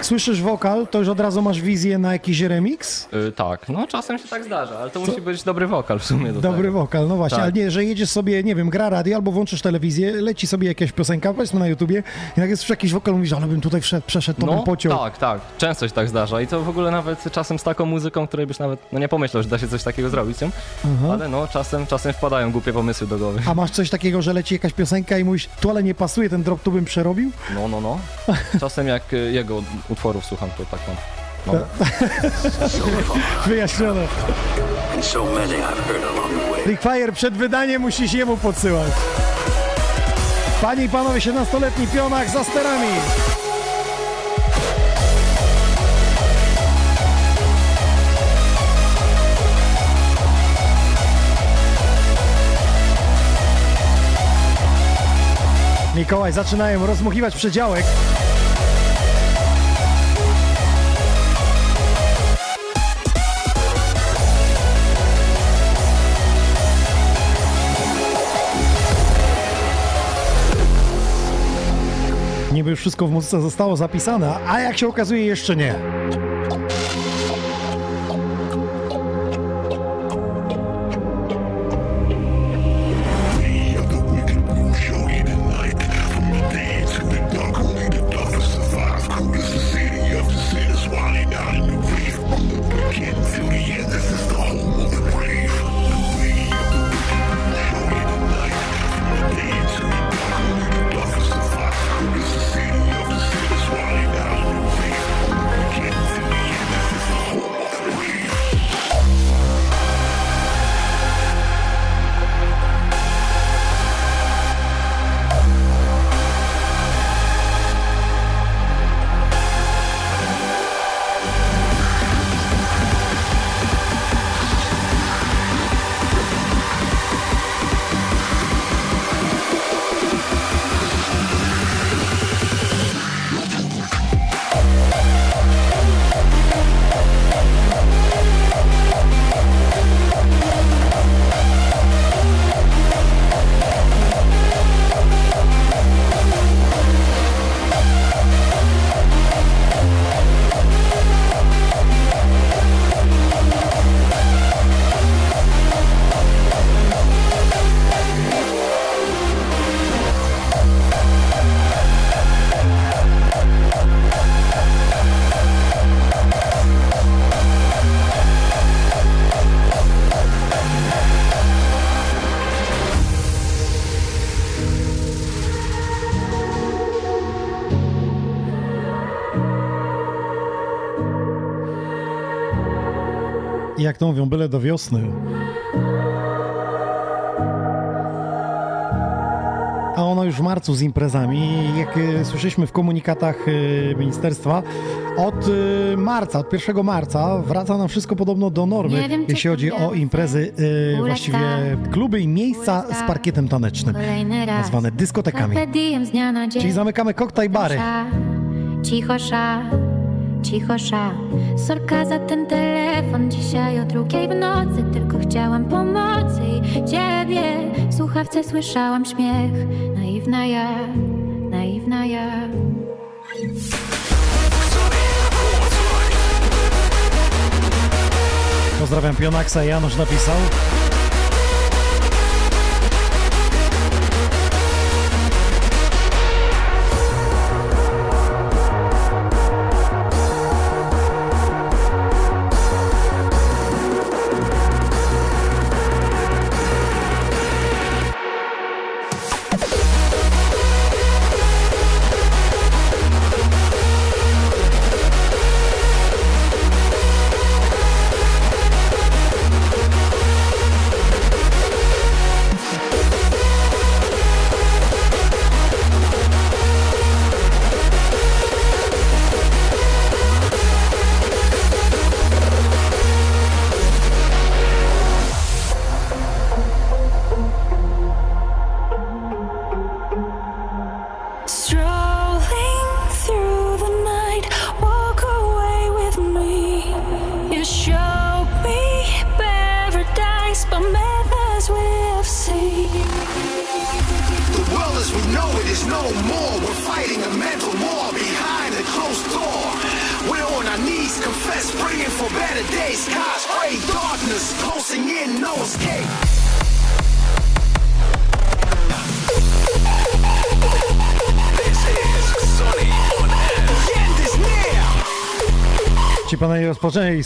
Słyszysz wokal, to już od razu masz wizję na jakiś remix? Y, tak, no czasem się tak zdarza, ale to musi być dobry wokal w sumie do Dobry tego. wokal, no właśnie, Tak. ale nie, że jedziesz sobie, nie wiem, gra radio albo włączysz telewizję, leci sobie jakaś piosenka, powiedzmy na YouTubie, i jak jest jakiś wokal, mówisz, ale bym tutaj wszedł, przeszedł, to bym No, pociął. tak, tak. Często się tak zdarza i to w ogóle nawet czasem z taką muzyką, której byś nawet no nie pomyślał, że da się coś takiego zrobić, nie? Aha. ale no czasem, czasem wpadają głupie pomysły do głowy. A masz coś takiego, że leci jakaś piosenka i mówisz, tu ale nie pasuje, ten drop tu bym przerobił? No, no, no. Czasem jak y, jego utworów słucham, to tak mam. No. Wyjaśnione. Way. Rick Fire przed wydaniem musisz jemu podsyłać. Panie i panowie, 17-letni pionach za sterami. Mikołaj, zaczynają rozmuchiwać przedziałek. Niby już wszystko w muzyce zostało zapisane, a jak się okazuje jeszcze nie. Jak to mówią, byle do wiosny. A ona już w marcu z imprezami. Jak y, słyszeliśmy w komunikatach y, ministerstwa, od y, marca, od 1 marca wraca nam wszystko podobno do normy, wiem, jeśli chodzi o imprezy, właściwie kluby i miejsca z parkietem tanecznym, nazwane dyskotekami. Czyli zamykamy koktajl bary. Cicho sza, cicho sza. Sorka za ten telefon dzisiaj o drugiej w nocy. Tylko chciałam pomocy i ciebie. W słuchawce słyszałam śmiech. Naiwna ja, naiwna ja. Pozdrawiam Pionaksa, Janusz napisał.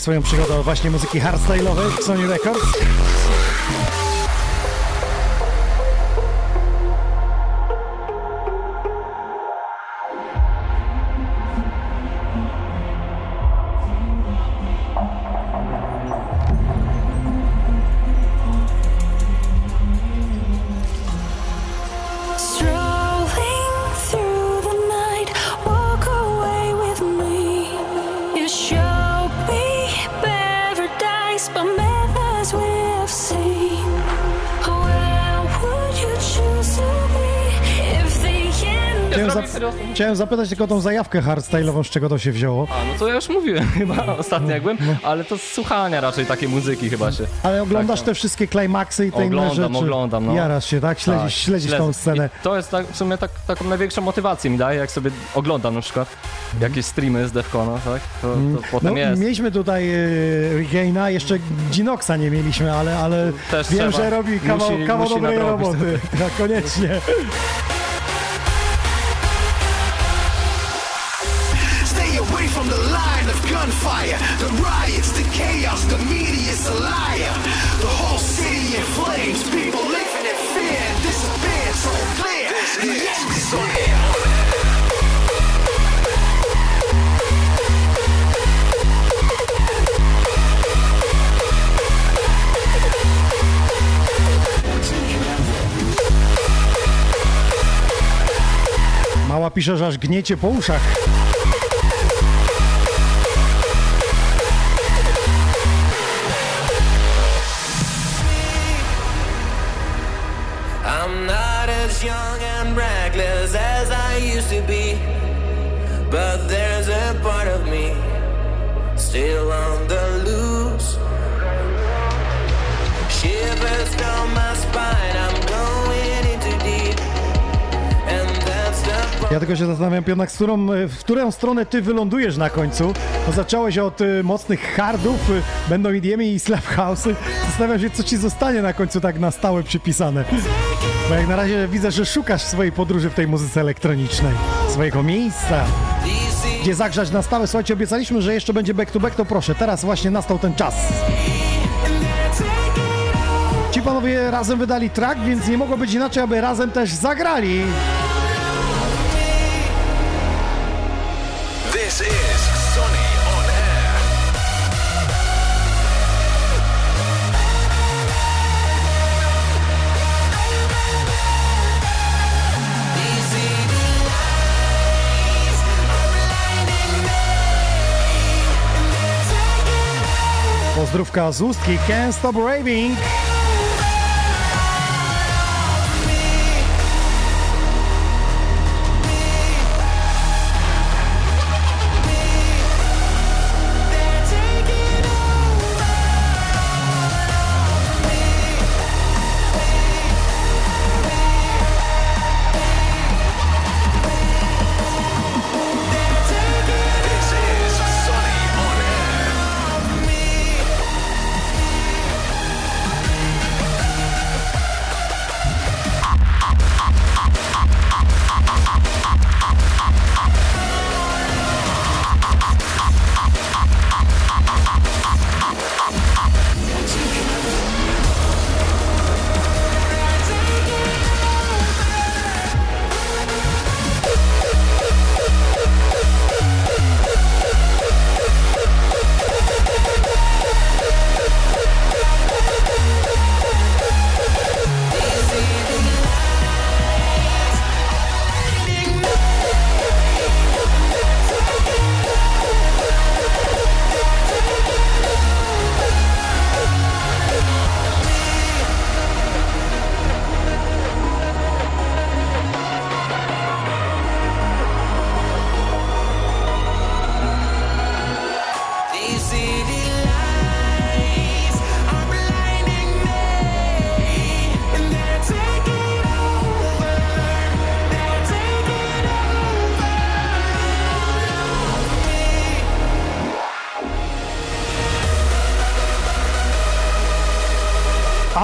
Swoją przygodę od właśnie muzyki hardstyle'owej w Sony Records. Chciałem zapytać tylko o tą zajawkę hardstyle'ową, z czego to się wzięło. A, no to ja już mówiłem chyba ostatnio jak byłem, ale to z słuchania raczej takiej muzyki chyba się. Ale oglądasz te wszystkie climaxy i te inne Tak, Oglądam, rzeczy. oglądam, no. Jarasz się, tak? Śledzisz, Tak, śledzisz tą scenę. I to jest tak, w sumie tak, taką największą motywację mi daje, jak sobie oglądam na przykład jakieś streamy z Defcona, tak? To, to potem no, jest. Mieliśmy tutaj y, Regaina, jeszcze Ginoxa nie mieliśmy, ale, ale Też wiem, trzeba. że robi kawał, Musi- kawał musi dobrej roboty. Tak, koniecznie. Mała pisze, że aż gniecie po uszach. Ja tylko się zastanawiam, Pionak, z którą, y, w którą stronę ty wylądujesz na końcu. No, zacząłeś od y, mocnych hardów, y, będą EDM i slap house'y. Zastanawiam się, co ci zostanie na końcu tak na stałe przypisane. Bo jak na razie widzę, że szukasz swojej podróży w tej muzyce elektronicznej, swojego miejsca. Gdzie zagrzać na stałe? Słuchajcie, obiecaliśmy, że jeszcze będzie back to back, to proszę, teraz właśnie nastał ten czas. Ci panowie razem wydali track, więc nie mogło być inaczej, aby razem też zagrali. Pozdrówka z ustki Can't Stop Raving.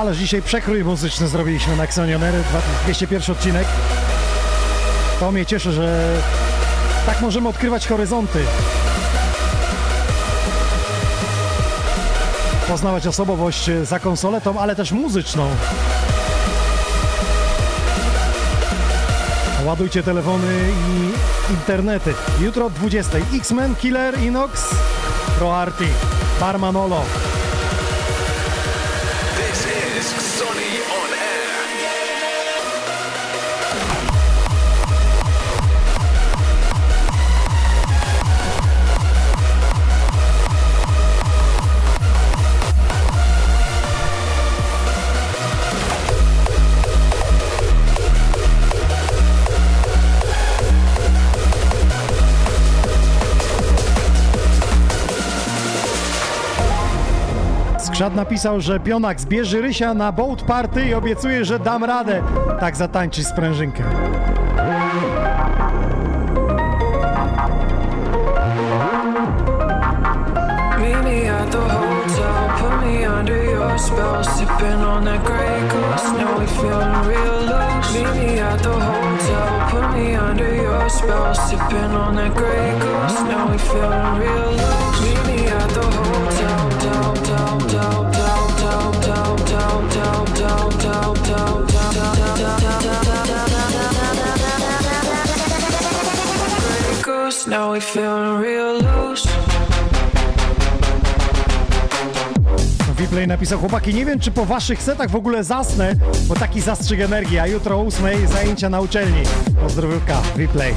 Ale dzisiaj przekrój muzyczny zrobiliśmy na Xonionery, 201 odcinek. To mnie cieszy, że tak możemy odkrywać horyzonty. Poznawać osobowość za konsoletą, ale też muzyczną. Ładujcie telefony i internety. Jutro o 20. X-Men, Killer, Inox, ProArty, Barmanolo. Skrzat napisał, że Pionak zbierze Rysia na boat party i obiecuje, że dam radę tak zatańczyć sprężynkę. Spell, sipping on that Grey Goose. Now we feeling real loose. Meet me at the hotel, put me under your spell, sipping on that Grey Goose. Now we feeling real loose. Now we feeling napisał, chłopaki, nie wiem czy po waszych setach w ogóle zasnę, bo taki zastrzyk energii, a jutro o 8 zajęcia na uczelni. Pozdrowówka, Viplay.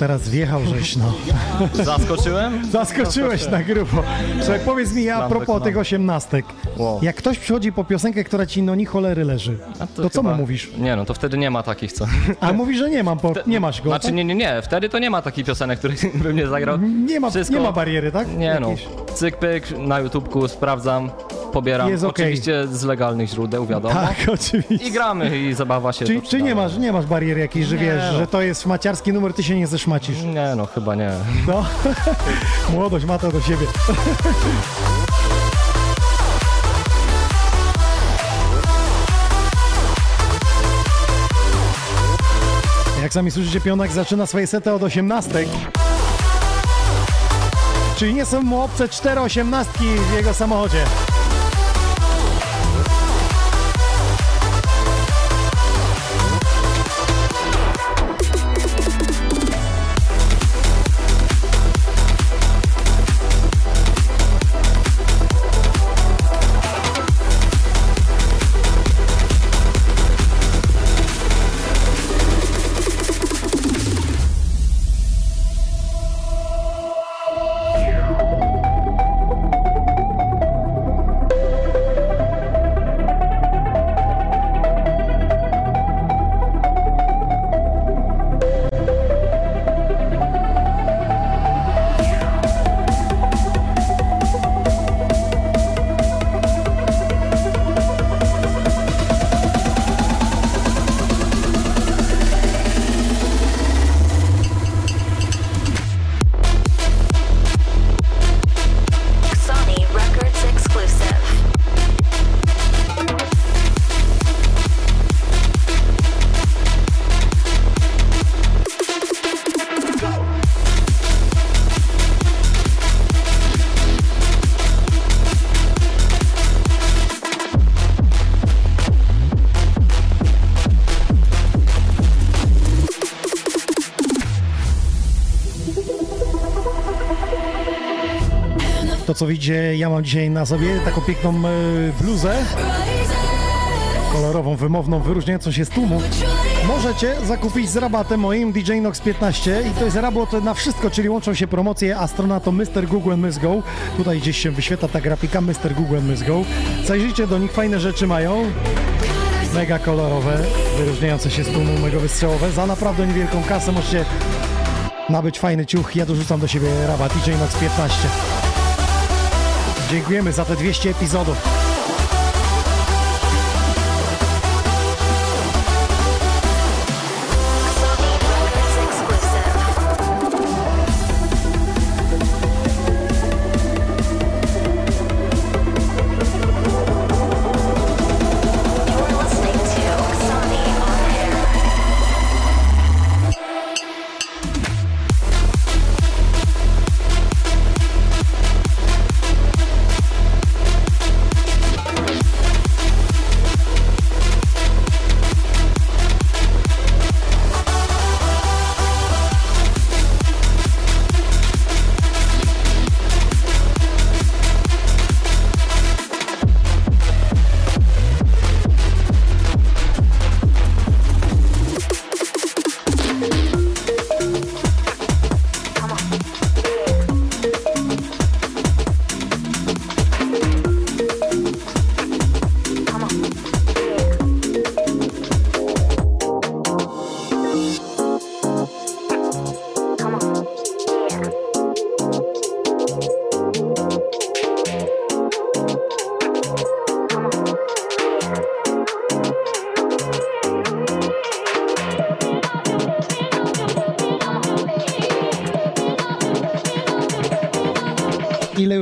Teraz wjechał, żeś no. Zaskoczyłem? Zaskoczyłeś na grubo. Słuchaj, powiedz mi a Mam propos tych osiemnastek. Jak ktoś przychodzi po piosenkę, która ci no ni cholery leży, to, co mu mówisz? Nie no, to wtedy nie ma takich, co... A mówisz, że nie mam, po, nie masz go, Znaczy tak? nie, nie, nie, wtedy to nie ma takich piosenek, których bym nie zagrał. Nie ma, Wszystko- nie ma bariery, tak? Nie no, cyk pyk, na YouTubku sprawdzam, pobieram. Jest okej. Oczywiście z legalnych źródeł, wiadomo. Tak, oczywiście. I gramy i zabawa się Czy, czy nie masz, nie masz bariery jakiejś, że Nie wiesz, no. że to jest szmaciarski numer, ty się nie zeszmacisz? Nie no, chyba nie. No, młodość ma to do siebie. Jak sami słyszycie, Pionak zaczyna swoje sety od 18. Czyli nie są mu obce cztery osiemnastki w jego samochodzie. Co widzicie, ja mam dzisiaj na sobie taką piękną e, bluzę kolorową, wymowną, wyróżniającą się z tłumu. Możecie zakupić z rabatem moim DJ Nox 15 i to jest rabat na wszystko, czyli łączą się promocje Astronato Mr. Google and Miss Go. Tutaj gdzieś się wyświetla ta grafika Mr. Google and Miss Go. Zajrzyjcie do nich, fajne rzeczy mają. Mega kolorowe, wyróżniające się z tłumu, mega wystrzałowe. Za naprawdę niewielką kasę możecie nabyć fajny ciuch. Ja dorzucam do siebie rabat DJ Nox 15. Dziękujemy za te 200 epizodów.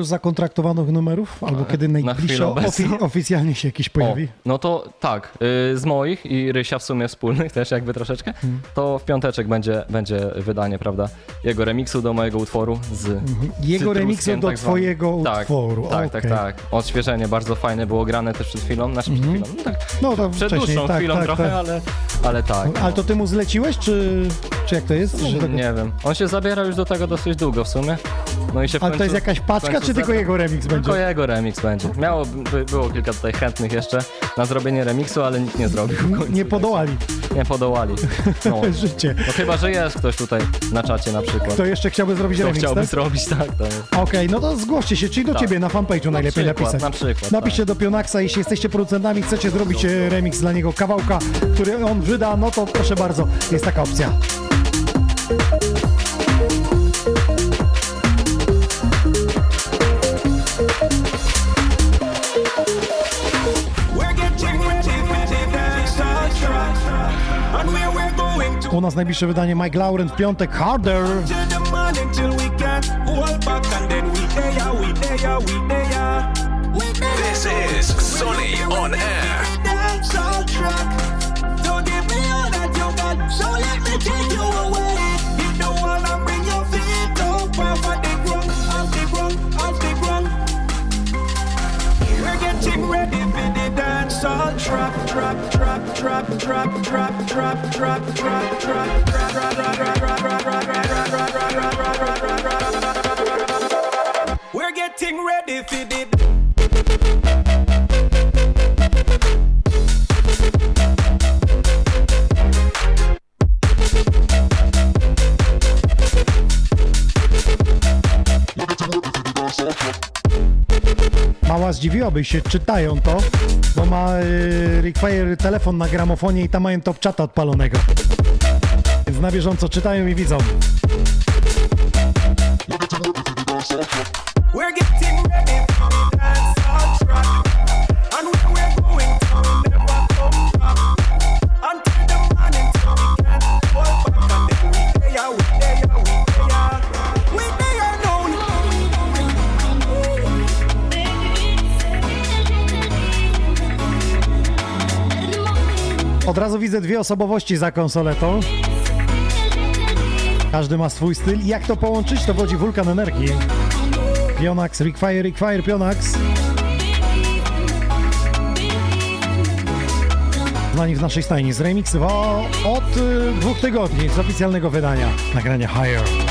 Zakontraktowanych numerów? Albo kiedy chwilę obecną. ofi- oficjalnie się jakiś pojawi? O, no to tak, y, z moich i Rysia w sumie wspólnych też jakby troszeczkę, Mhm. to w piąteczek będzie, będzie wydanie, prawda, jego remiksu do mojego utworu z Mhm. Jego remiksu do tak twojego tak, utworu, Tak, tak, okej. tak. Odświeżenie bardzo fajne, było grane też przed chwilą, znaczy przed Mhm. chwilą, no tak, No to przed dłuższą tak, chwilą tak, trochę, tak. ale, ale tak. Ale to ty mu zleciłeś, czy, czy jak to jest? Tak- Nie wiem, on się zabiera już do tego dosyć długo w sumie. No i się w Ale to końcu- jest jakaś paczka, końcu czy tylko jego remix będzie? Tylko jego remix będzie. Miało, by, było kilka tutaj chętnych jeszcze na zrobienie remiksu, ale nikt nie zrobił. końcu. Nie podołali. Nie podołali. No. Życie. no chyba, że jest ktoś tutaj na czacie na przykład. Kto jeszcze chciałby zrobić Kto remix, chciałby tak? zrobić, tak. Okej, no to zgłoście się, czyli do Tak. ciebie na fanpage'u najlepiej przykład, napisać. na przykład, Napiszcie do Pionaxa, jeśli jesteście producentami, chcecie zrobić e, remix dla niego kawałka, który on wyda, no to proszę bardzo, jest taka opcja. U nas najbliższe wydanie Mike Lauren w piątek, Harder. till the morning till we drop drop drop drop drop drop drop drop drop drop drop drop drop zdziwiłabyś się, czytają to, bo ma y, Fire telefon na gramofonie i tam mają top chata odpalonego. Więc na bieżąco czytają i widzą. Od razu widzę dwie osobowości za konsoletą. Każdy ma swój styl jak to połączyć, to wodzi wulkan energii. Pionax, Rick Fire, Pionax. Znani w naszej stajni z od y, dwóch tygodni z oficjalnego wydania nagrania Higher.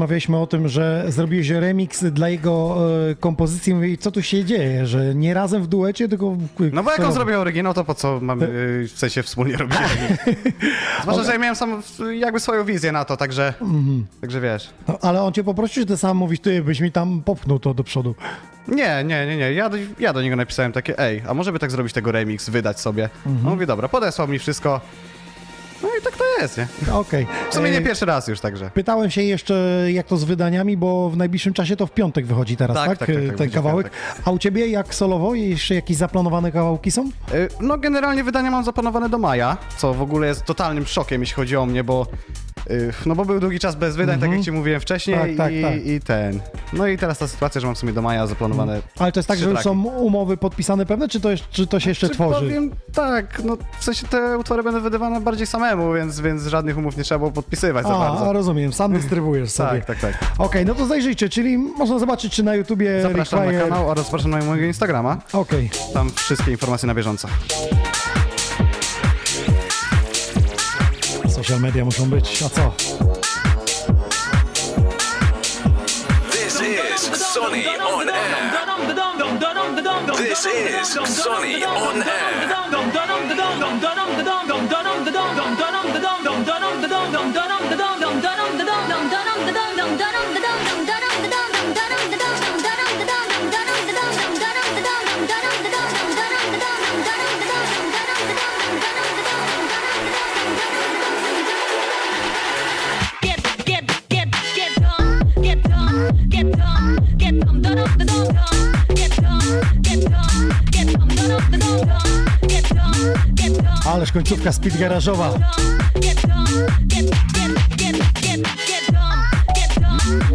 Rozmawialiśmy o tym, że zrobiłeś remix dla jego e, kompozycji. Mówię, co tu się dzieje, że nie razem w duecie, tylko... No bo jak on zrobił oryginał, to po co mamy y, w sensie wspólnie robić Zwłaszcza, że ja miałem sam jakby swoją wizję na to, także, Mhm. także wiesz. No, ale on cię poprosił, czy ty sam mówisz, ty byś mi tam popchnął to do przodu. Nie, nie, nie, nie. Ja do, ja do niego napisałem takie, ej, a może by tak zrobić tego remix, wydać sobie. Mhm. On mówi, dobra, podesłał mi wszystko. No i tak to jest, nie? Okej. W sumie nie E, pierwszy raz już, także. Pytałem się jeszcze, jak to z wydaniami, bo w najbliższym czasie to w piątek wychodzi teraz, tak? Tak, tak, tak, tak, Ten będzie w kawałek. A u ciebie jak solowo? Jeszcze jakieś zaplanowane kawałki są? Y, No generalnie wydania mam zaplanowane do maja, co w ogóle jest totalnym szokiem, jeśli chodzi o mnie, bo no bo był długi czas bez wydań, tak Mhm. jak ci mówiłem wcześniej Tak, tak, i, tak. i ten. No i teraz ta sytuacja, że mam w sumie do maja zaplanowane Ale to jest tak, że już są umowy podpisane pewne, czy to, jest, czy to się jeszcze Czy tworzy? Powiem tak, no w sensie te utwory będą wydawane bardziej samemu, więc, więc żadnych umów nie trzeba było podpisywać za A, bardzo. rozumiem, sam dystrybuujesz sobie. Tak, tak, tak. Okej, no to zajrzyjcie, czyli można zobaczyć, czy na YouTubie Zapraszam Require... na kanał oraz zapraszam na mojego Instagrama. Okej. Tam wszystkie informacje na bieżąco. Social media muszą być, a co? This is Sonny on air. This is Sonny on air. Ależ końcówka speed garażowa.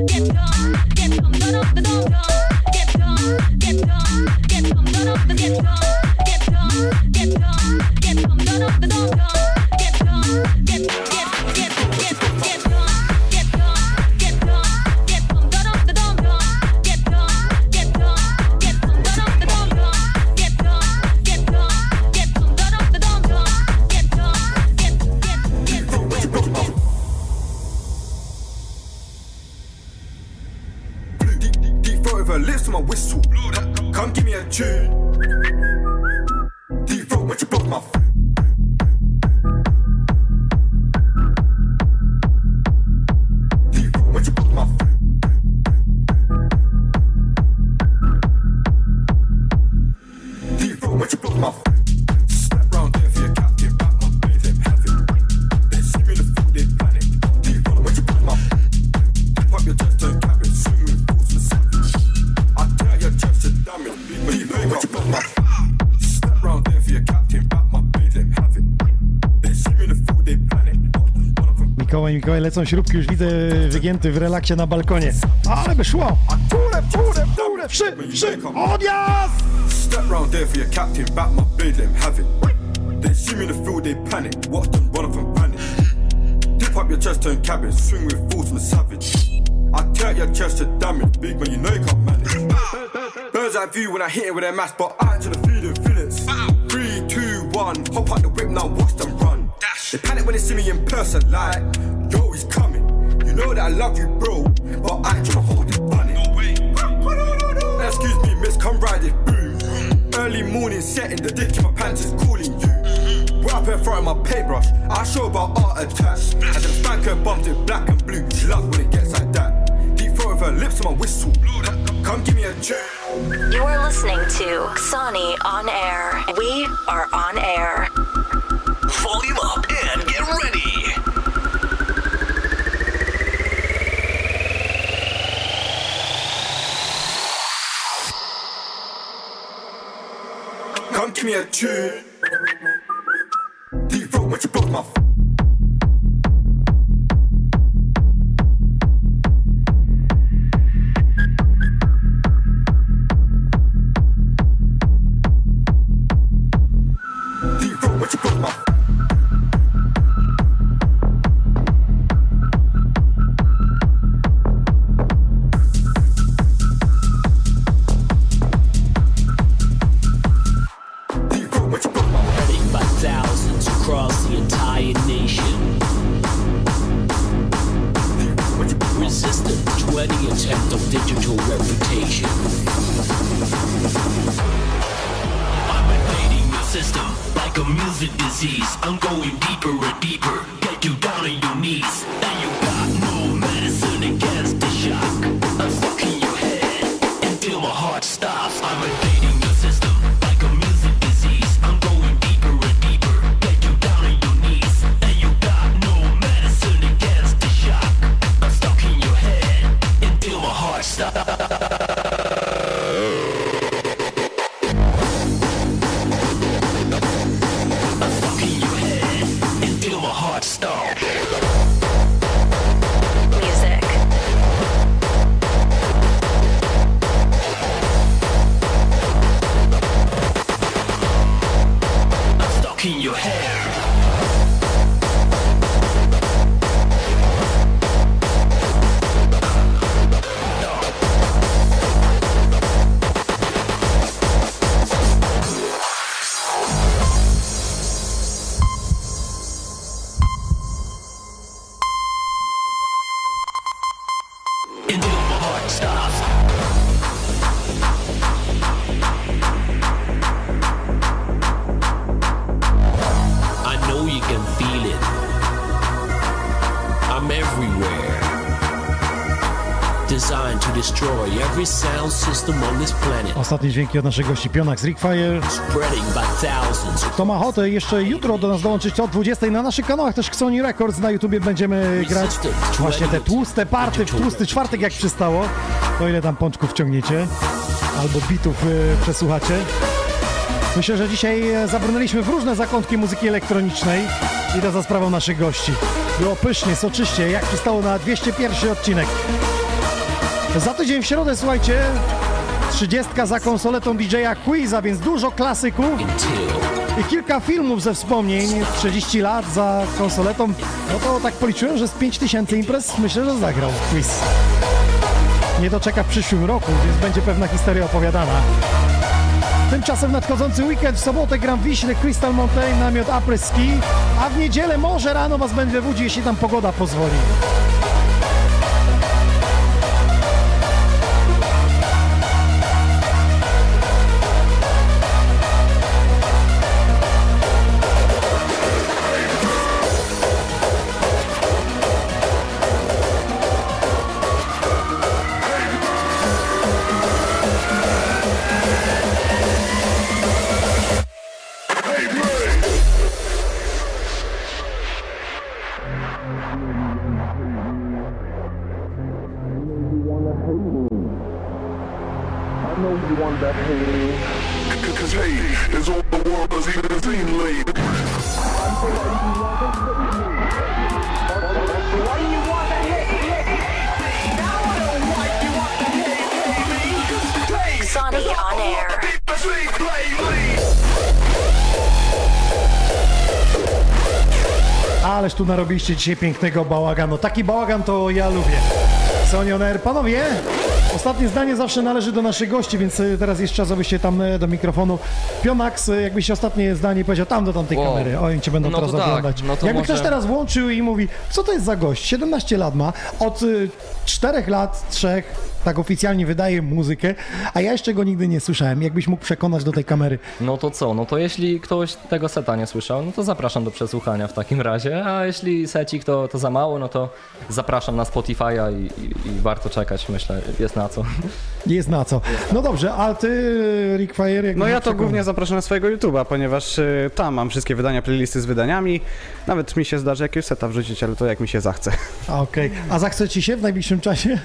Deep Mikołaj, lecą śrubki, już widzę wygięty w relaksie na balkonie. Ale by szło! Odjazd! Step round there for your captain, them panic. Watch them off and vanish. Dip up your chest, turn swing with the savage. I tear your chest to damage, big man, you know you can't manage. Birds eye view when I hit it with their mask, but I to the feeling feelings. Three, two, one, hop out the whip now, watch them. They panic when they see me in person, like, yo, he's coming. You know that I love you, bro, but I ain't tryna hold it bunny. Excuse me, miss, come ride it, boom. Early morning setting, the dick in my pants is calling you. Mm-hmm. We're up in front of my paintbrush. I show about art attack. And then spanker bumped it black and blue. She love when it gets like that. Deep throat with her lips on my whistle. Come give me a check. You are listening to Sony on air. We are on air. Volume up me a tune. Ostatnie dźwięki od naszych gości Pionak z Rickfire. Kto ma ochotę jeszcze jutro do nas dołączyć o 20 na naszych kanałach też Sony Records na YouTubie będziemy grać właśnie te tłuste party w tłusty czwartek jak przystało. To ile tam pączków ciągniecie albo bitów y, przesłuchacie. Myślę, że dzisiaj e, zabrnęliśmy w różne zakątki muzyki elektronicznej i to za sprawą naszych gości. Było pysznie, soczyście, jak przystało na 201 odcinek. Za tydzień w środę, słuchajcie, 30 za konsoletą DJ-a Quiza, więc dużo klasyków i kilka filmów ze wspomnień. 30 lat za konsoletą, no to tak policzyłem, że z 5000 imprez myślę, że zagrał Quiz. Nie doczeka w przyszłym roku, więc będzie pewna historia opowiadana. Tymczasem nadchodzący weekend w sobotę gram Wiśle Crystal Mountain namiot Après Ski, a w niedzielę może rano was będę budzi, jeśli tam pogoda pozwoli. I know you want that hate. Cause hate is all the world has even seen lately. Sony on air. Ależ tu narobiliście dzisiaj pięknego bałaganu. Taki bałagan to ja lubię. Sony on. Panowie, Ostatnie zdanie zawsze należy do naszych gości, więc e, teraz jest czas, abyście tam e, do mikrofonu. Pionax, e, jakbyś ostatnie zdanie powiedział tam do tamtej Wow. kamery. Oni cię będą No teraz tak, oglądać. no Jakby może- ktoś teraz włączył i mówi, co to jest za gość? 17 lat ma, od 4 lat, 3, tak oficjalnie wydaje muzykę, a ja jeszcze go nigdy nie słyszałem. Jakbyś mógł przekonać do tej kamery. No to co? No to jeśli ktoś tego seta nie słyszał, no to zapraszam do przesłuchania w takim razie, a jeśli secik to, to za mało, no to zapraszam na Spotify'a i, i, i warto czekać, myślę, jest na co. Jest na co. No dobrze, a ty, Rick Fire, jak No ja to głównie zapraszam na swojego YouTube'a, ponieważ y, tam mam wszystkie wydania, playlisty z wydaniami. Nawet mi się zdarzy jakiegoś seta wrzucić, ale to jak mi się zachce. Okej. A zachce ci się w najbliższym czasie?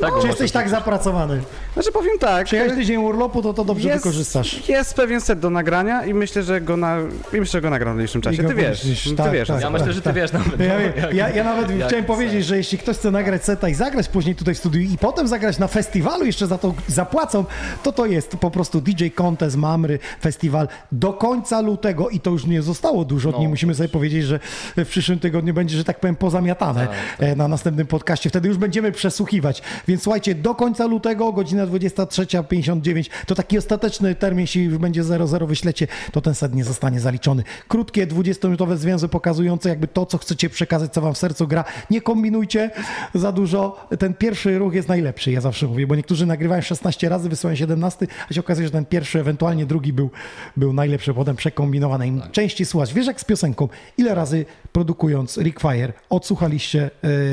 Tak, Czy jesteś tak zapracowany? Znaczy powiem tak. Przyjechałeś tydzień urlopu, to to dobrze jest, wykorzystasz. Jest pewien set do nagrania i myślę, że go, na, i myślę, że go nagram w najbliższym czasie. Ty wiesz, ty tak, wiesz. tak, Ja myślę, że ty wiesz nawet. Ja, no, wiem. jak- ja, ja nawet jak chciałem set. powiedzieć, że jeśli ktoś chce nagrać seta i zagrać później tutaj w studiu i potem zagrać na festiwalu, jeszcze za to zapłacą, to to jest po prostu DJ Contest Mamry Festiwal do końca lutego i to już nie zostało dużo dni. No. Musimy sobie powiedzieć, że w przyszłym tygodniu będzie, że tak powiem, pozamiatane Tak, e, na następnym podcaście. Wtedy już będziemy przesłuchiwać. Więc słuchajcie, do końca lutego, godzina 23.59, to taki ostateczny termin, jeśli już będzie 00 wyślecie, to ten set nie zostanie zaliczony. Krótkie, 20-minutowe zwięzy pokazujące jakby to, co chcecie przekazać, co wam w sercu gra. Nie kombinujcie za dużo. Ten pierwszy ruch jest najlepszy, ja zawsze mówię, bo niektórzy nagrywają 16 razy, wysyłają 17, a się okazuje, że ten pierwszy, ewentualnie drugi był, był najlepszy, potem przekombinowany. Im częściej słuchać. Wiesz jak z piosenką, ile razy produkując Rick Fire odsłuchaliście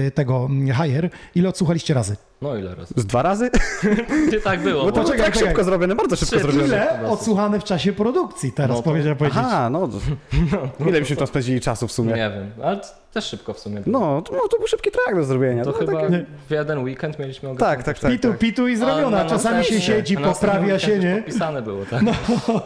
y, tego mm, Higher, ile odsłuchaliście razy? No ile razy? Z dwa razy? Nie tak było. Bo to bo- tak szybko zrobione, bardzo szybko Trzy- zrobione. Ile odsłuchane w czasie produkcji teraz, No to- powiedział powiedzieć. Aha, no. to- Ile byśmy tam spędzili czasu w sumie? Nie wiem, ale też szybko w sumie. było. No, to, no, to był szybki track do zrobienia. To No, chyba takie- w jeden weekend mieliśmy Tak, ogarnięte. tak, tak. Pitu, tak. pitu i zrobiona. na Czasami się siedzi, poprawia się, nie? Podpisane było, tak. No.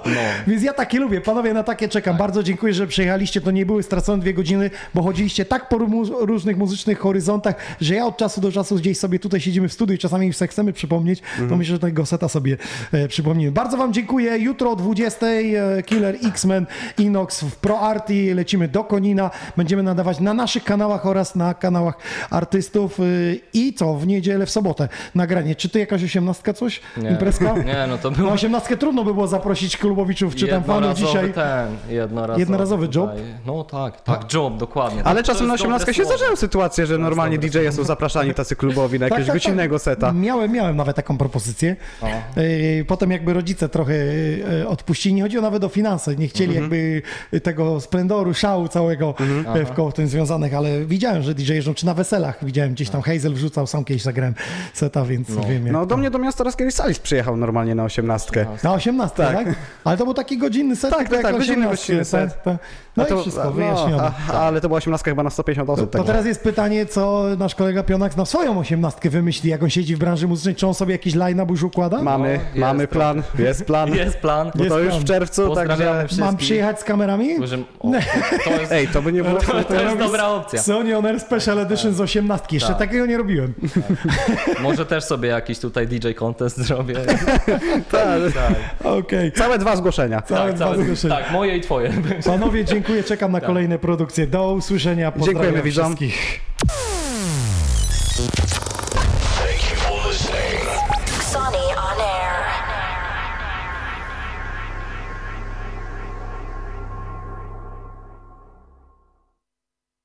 No. Więc ja takie lubię. Panowie, na takie czekam. Bardzo dziękuję, że przyjechaliście. To nie były stracone dwie godziny, bo chodziliście tak po mu- różnych muzycznych horyzontach, że ja od czasu do czasu gdzieś sobie tutaj siedzimy w studiu i czasami już se chcemy przypomnieć, to myślę, że tego seta sobie e, przypomnimy. Bardzo wam dziękuję. Jutro o 20 e, Killer X-Men Inox w Pro Arti. Lecimy do Konina. Będziemy nadawać na naszych kanałach oraz na kanałach artystów. y, I co? W niedzielę, w sobotę nagranie. Czy ty jakaś osiemnastka coś? Nie. Imprezka? Nie, no to był Na osiemnastkę trudno by było zaprosić klubowiczów czy tam fanów dzisiaj. ten, jednorazowy, Jednorazowy job? tutaj. No tak, tak, job, dokładnie. Ale To czasem na 18 się zdarzają sytuacje, że normalnie DJ-e są zapraszani tacy klubowi na Tak, jakiegoś tak, godzinnego tak. seta. Miałem, miałem nawet taką propozycję. O. Yy, Potem jakby rodzice trochę yy, odpuścili, nie chodziło nawet o finanse, nie chcieli Mhm. jakby tego splendoru, szału całego yy, w koło tym związanych, ale widziałem, że DJ jeżdżą, czy na weselach widziałem gdzieś tam Hazel wrzucał, sam kiedyś zagrałem seta, więc wiem jak No to. do mnie do miasta raz kiedyś Salis przyjechał normalnie na 18. Na 18, tak. Tak. Ale to był taki godzinny set. Tak, jak tak, tak, godzinny 18, gościnny set. tak, tak. No A to- i wszystko no, wyjaśnione. a- Ale to była 18 chyba na 150 osób. To tak. teraz jest pytanie, co nasz kolega Pionak na swoją osiemnastkę wymyśli, jak on siedzi w branży muzycznej, czy on sobie jakiś line-up już układa? Mamy, jest mamy plan, jest plan. Jest plan. Bo Jest to już plan. w czerwcu, także... wszystkich. Mam przyjechać z kamerami? O, to jest, Ej, to by nie było... to, to jest dobra opcja. Sony On Air Special Edition z 18. Jeszcze Tak. takiego nie robiłem. Może też sobie jakiś tutaj DJ contest zrobię. Tak, Okej. Całe dwa zgłoszenia. Całe dwa zgłoszenia. tak, moje i twoje. Panowie, dziękuję. Czekam na kolejne produkcje. Do usłyszenia. Pozdrawiam Dziękujemy widzom. wszystkich.